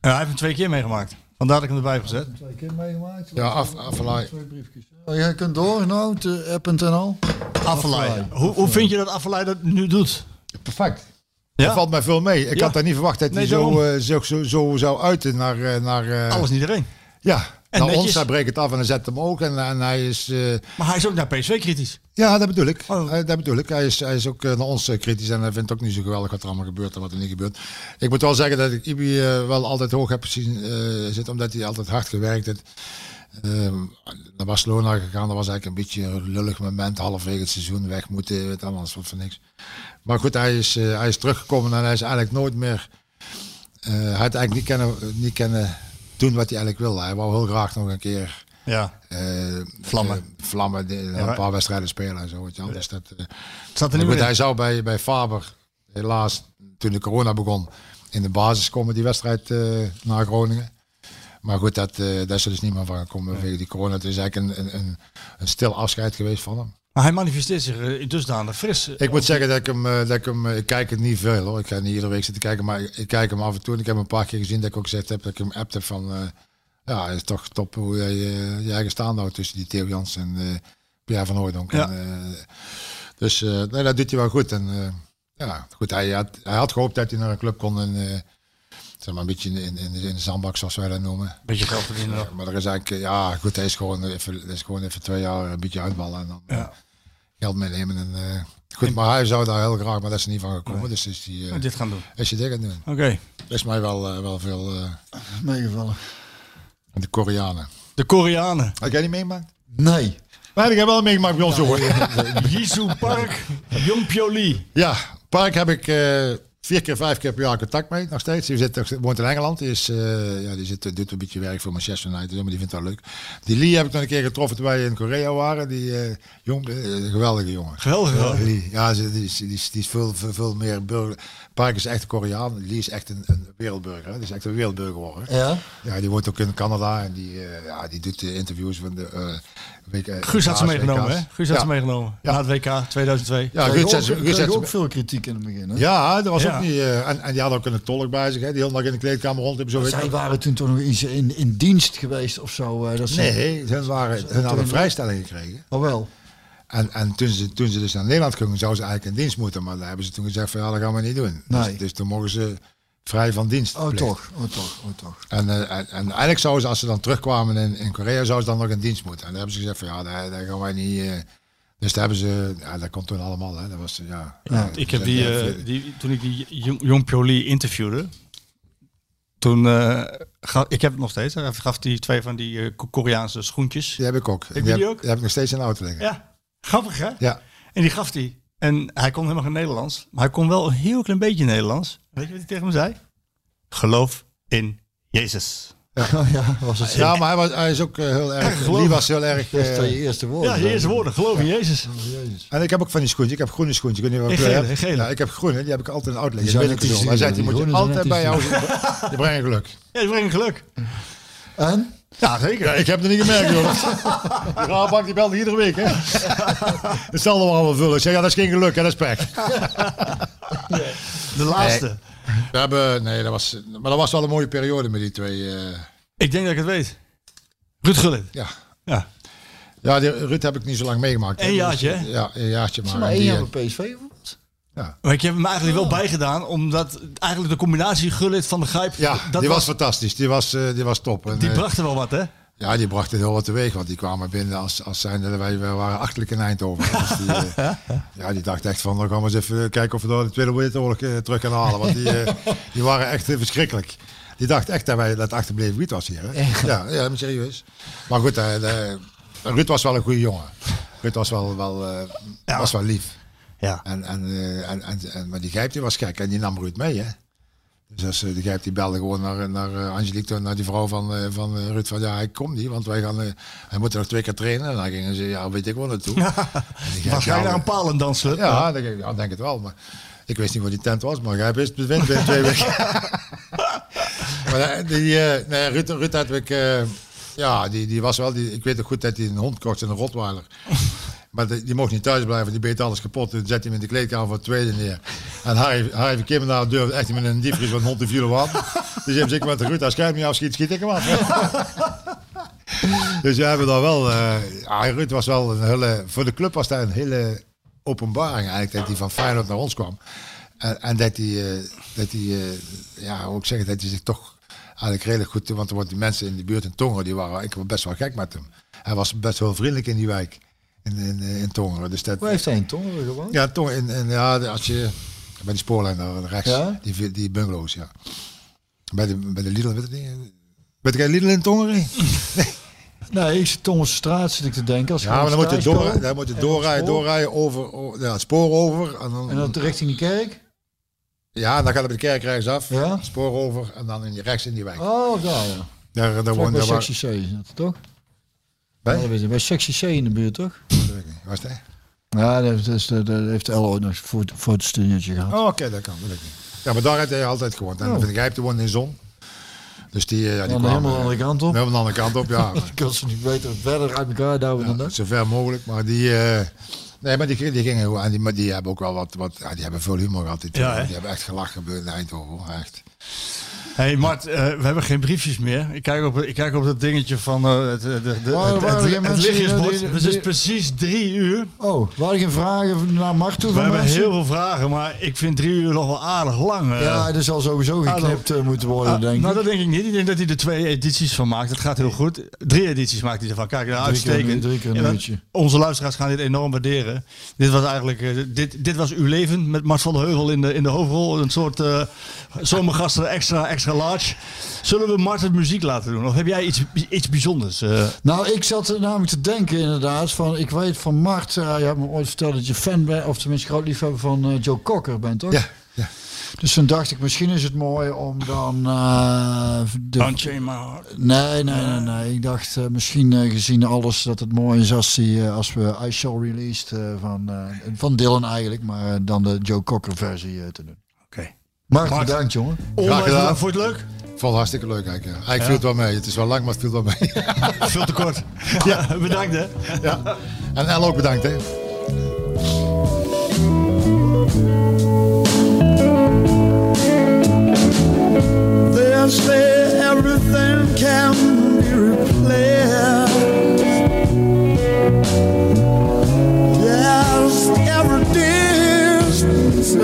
Ja, hij heeft hem twee keer meegemaakt. Vandaar dat ik hem erbij heb gezet. Twee keer meegemaakt. Ja, af, Affelay. Twee briefjes. Oh, jij kunt door, nou, te app.nl. Affelay. Hoe, hoe vind je dat Affelay dat nu doet? Perfect. Ja? Dat valt mij veel mee. Ik Ja. had daar niet verwacht dat Nee, hij zo, eh, zo, zo, zo zou uiten naar... eh, naar eh, Alles niet iedereen. Ja, En naar netjes. ons. Hij breekt het af en hij zet hem ook. En, en hij is... eh, Maar hij is ook naar PSV kritisch. Ja, dat bedoel ik. Oh. Eh, Dat bedoel ik. Hij is, hij is ook eh, naar ons kritisch en hij vindt ook niet zo geweldig wat er allemaal gebeurt en wat er niet gebeurt. Ik moet wel zeggen dat ik Ibi eh, wel altijd hoog heb gezien eh, zitten, omdat hij altijd hard gewerkt heeft. Ehm, naar Barcelona gegaan, dat was eigenlijk een beetje een lullig moment, halverwege het seizoen weg moeten, weet allemaal, soort van niks. Maar goed, hij is, hij is teruggekomen en hij is eigenlijk nooit meer, eh, hij had eigenlijk niet kunnen, niet kunnen doen wat hij eigenlijk wilde. Hij wou heel graag nog een keer Ja. eh, Vlammen. eh, vlammen, de- een paar wedstrijden spelen en zo. Wel. Dus dat, eh, Staat er niet goed, hij zou bij, bij Faber, helaas, toen de corona begon, in de basis komen die wedstrijd naar Groningen. Maar goed, dat, daar is er dus niet meer van gekomen vanwege die corona. Het is eigenlijk een, een, een, een stil afscheid geweest van hem. Maar hij manifesteert zich in dusdanig fris. Ik moet zeggen dat ik hem, eh, dat ik hem, eh, ik kijk het niet veel hoor. Ik ga niet iedere week zitten kijken, maar ik, ik kijk hem af en toe. En ik heb hem een paar keer gezien dat ik ook gezegd heb dat ik hem appte van, ja, het is toch top hoe jij je eigen staande houdt tussen die Theo Jans en Pierre van Hooydonk. Ja. En, dus nee, dat doet hij wel goed. En ja, goed, hij had, hij had gehoopt dat hij naar een club kon en zeg maar een beetje in, in, in, de, zandbak zoals wij dat noemen. Beetje geld verdienen nog. Maar er is eigenlijk, ja goed, hij is gewoon even, is gewoon even twee jaar een beetje uitballen en dan Ja. Geld meenemen. En, eh, goed, maar hij zou daar heel graag, maar dat is er niet van gekomen. Dus is hij, eh, Dit gaan doen. is hij dit gaan doen. Oké. Dat is mij wel, eh, wel veel. eh, Meegevallen. de Koreanen. De Koreanen. Had jij niet meegemaakt? Nee. Maar ik heb wel meegemaakt bij ons, jongen. Jisoo Park. Jong Lee. Ja, Park heb ik, eh, vier keer, vijf keer per jaar contact mee, nog steeds. Die zit, woont in Engeland. Die, is, eh, ja, die zit, doet een beetje werk voor Manchester United, maar die vindt dat leuk. Die Lee heb ik nog een keer getroffen toen wij in Korea waren. Die eh, jong, eh, geweldige jongen. Geweldig, Ja. Lee. Ja, die, is, die, is, die is veel, veel, veel meer burger. Park is echt een Koreaan. Lee is echt een, een wereldburger. Hè. Die is echt een wereldburger geworden. Ja? Ja, die woont ook in Canada en die, eh, ja, die doet de interviews van de eh week, eh, Guus had ze meegenomen, WK's. hè? Guus had ja. ze meegenomen. Ja. Na het WK 2002. Ja, Guus had ze- Guus had ze- ook veel kritiek in het begin. Hè? Ja, dat was ook niet. en, en die hadden ook een tolk bij zich, hè, die heel dag in de kleedkamer rond hebben. Zo weet Zij waren toen toch nog iets in, in dienst geweest of zo. dat ze, Nee, hun, waren, hun hadden een vrijstelling gekregen. Oh wel. En, en toen, ze, toen ze dus naar Nederland gingen, zouden ze eigenlijk in dienst moeten. Maar daar hebben ze toen gezegd van ja, dat gaan we niet doen. Nee. Dus, dus toen mogen ze vrij van dienst. Oh toch, oh toch, oh toch. En, eh, en, en eigenlijk zouden ze, als ze dan terugkwamen in, in Korea, zouden ze dan nog in dienst moeten. En daar hebben ze gezegd van ja, daar, daar gaan wij niet... eh, dus daar hebben ze, ja, dat komt toen allemaal. Hè. Dat was, ja, Ja, Ik heb ze- die, eh, die, toen ik die Jong Pyo Lee interviewde, toen, eh, ga- ik heb het nog steeds, hij gaf die twee van die eh, Ko- Koreaanse schoentjes. Die heb ik ook. je die, die heb, ook? die heb ik nog steeds in de auto liggen. Ja, grappig hè? Ja. En die gaf hij. En hij kon helemaal geen Nederlands, maar hij kon wel een heel klein beetje Nederlands. Weet je wat hij tegen me zei? Geloof in Jezus. Oh ja, was het zo. Ja, maar hij, was, hij is ook eh, heel erg. Die was heel erg. Dat is dat je eerste woord. Ja, je eerste woorden, geloof in Jezus. Oh, Jezus. en ik heb ook van die schoentjes. Ik heb groene schoentjes. Ik weet niet wat ik gele, gele. Ja, ik heb groene. Die heb ik altijd in de auto Die net ik. Hij zegt, die moet je altijd bij jou. Die brengen geluk. Ja, die brengen geluk. En? Ja, zeker. Ja, ik heb het niet gemerkt, jongens. Die Rabank die belt iedere week, hè. Hetzelfde maar allemaal vullen. Ik zeg, ja, dat is geen geluk, hè, dat is pech. De laatste. We hebben, nee, dat was, maar dat was wel een mooie periode met die twee. eh, Ik denk dat ik het weet. Ruud Gullit. ja. Ja. Ja, die Ruud heb ik niet zo lang meegemaakt. Een jaartje, hè? Ja, een jaartje. Maar, Maar die, één jaar eh, bij PSV bijvoorbeeld? Ja, Maar ik heb hem eigenlijk wel bijgedaan, omdat eigenlijk de combinatie Gullit van de Grijp, ja dat die was, fantastisch. Die was, eh, die was top. En, die eh, bracht er wel wat, hè? Ja, die brachten heel wat teweeg, want die kwamen binnen als, als zijnde, wij, wij waren achterlijk in Eindhoven. Dus die, eh, ja, die dacht echt van, dan gaan we eens even kijken of we door de Tweede Wereldoorlog terug kunnen halen. Want die, die waren echt verschrikkelijk. Die dacht echt dat wij dat achterbleven wiet was hier. Hè? Ja, ja, maar serieus. Maar goed, Ruud was wel een goede jongen. Ruud was wel, wel, was wel lief. Ja. En, en, eh, en, en, en- maar die Gijp die was gek en die nam Ruud mee, hè. Dus als, eh, die Gijp die belde gewoon naar, naar eh, Angelique, naar die vrouw van, van Ruud van ja, ik kom niet, want wij gaan, hij moet nog twee keer trainen. En dan gingen ze, ja, weet ik wel naartoe. Was jij ja, naar een palendansclub? Ja, denk ik, ja, denk het wel. Maar ik wist niet waar die tent was, maar Gijp is het winnen binnen twee weken. maar die, nee, Ruud, Ruud had ik, ja, die, die was wel, die, ik weet ook goed dat hij een hond kocht en een rotweiler. Maar die, mocht niet thuis blijven, die beet alles kapot. Toen zette hij hem in de kleedkamer voor het tweede neer. En Harry, Harry van Kimmendaal durfde echt met een diepvries van een hond te vielen aan. Dus hebt zeker met de als hem niet schiet ik hem af. dus we hebben daar wel, eh ja, Ruud was wel een hele, voor de club was dat een hele openbaring eigenlijk, dat hij van Feyenoord naar ons kwam. En, en dat hij, eh, dat hij eh, ja, hoe ik zeggen, dat hij zich toch eigenlijk redelijk goed, want er worden die mensen in de buurt in Tongeren, die waren ik was best wel gek met hem. Hij was best wel vriendelijk in die wijk, in, in, in Tongeren. Dus dat, Waar heeft hij een tongeren gewoond? ja, Tongeren, in, in, ja, als je, bij die spoorlijn daar rechts, Ja? die, die bungalows, ja. Bij de, bij de Lidl, weet je niet? Weet jij Lidl in Tongeren? Nee, ik zit Thomas Straat zit ik te denken. Als Ja, maar dan moet je, door, dan moet je En doorrijden, doorrijden over, ja, het spoor over. En dan, En dan richting de kerk? ja, dan gaat het bij de kerk rechts af, Ja. spoor over en dan in rechts in die wijk. Oh, daar ja. Daar, daar woont daar waar- C, dat toch? Bij? Dat. Bij sectie C in de buurt, toch? Waar is dat? Ja, dat, is, dat, dat heeft El ooit nog een foto- fotostudiotje gehad. Oh, oké, dat kan, dat weet ik niet. Ja, maar daar heeft hij altijd gewoond. En Oh. Grijp woonde in Zon. Dus die, eh, ja, die kwamen, helemaal aan de kant op. Helemaal aan de kant op, ja. Ik kan ze niet beter verder uit elkaar dan Ja, dat. zo ver mogelijk. Maar die, eh, nee, maar die, die gingen gewoon. En die, maar die hebben ook wel wat. wat ja, die hebben veel humor gehad. Die, die hebben echt gelachen in Eindhoven. Echt. Hey Mart, eh, we hebben geen briefjes meer. Ik kijk op, ik kijk op dat dingetje van eh, het, de, de, de, het, waren het, het, lichtjesbord. Het is precies drie uur. Oh, waren geen vragen naar Mart toe We hebben mensen? heel veel vragen, maar ik vind drie uur nog wel aardig lang. eh. Ja, er zal sowieso geknipt eh, moeten worden, Ah, denk ik. nou, dat denk ik niet. Ik denk dat hij er twee edities van maakt. Het gaat heel goed. Drie edities maakt hij ervan. Kijk, nou, uitstekend. drie keer een uurtje. Onze luisteraars gaan dit enorm waarderen. Dit was eigenlijk eh, dit, dit was uw leven met Mart van der Heuvel in de, in de hoofdrol. Een soort eh zomergasten extra, extra large. Zullen we Mart het muziek laten doen? Of heb jij iets, iets bijzonders? eh? Nou, ik zat er namelijk te denken inderdaad van, ik weet van Mart, eh, je hebt me ooit verteld dat je fan bent, of tenminste groot liefhebber van eh, Joe Cocker bent, toch? Ja, ja. Dus toen dacht ik, misschien is het mooi om dan... eh, de. Nee, nee, nee, nee. Ik dacht eh, misschien eh, gezien alles dat het mooi is als, die, eh, als we I Shall Released eh, van, eh, van Dylan eigenlijk, maar eh, dan de Joe Cocker versie eh, te doen. Mark. bedankt jongen. Onwijs. Vond je het leuk? Ik vond het hartstikke leuk eigenlijk. Ja. Eigenlijk viel het wel mee. Het is wel lang, maar het viel wel mee. Veel te kort. ja, bedankt hè. ja. En El ook bedankt hè. They say everything can be replaced. Yes, every distance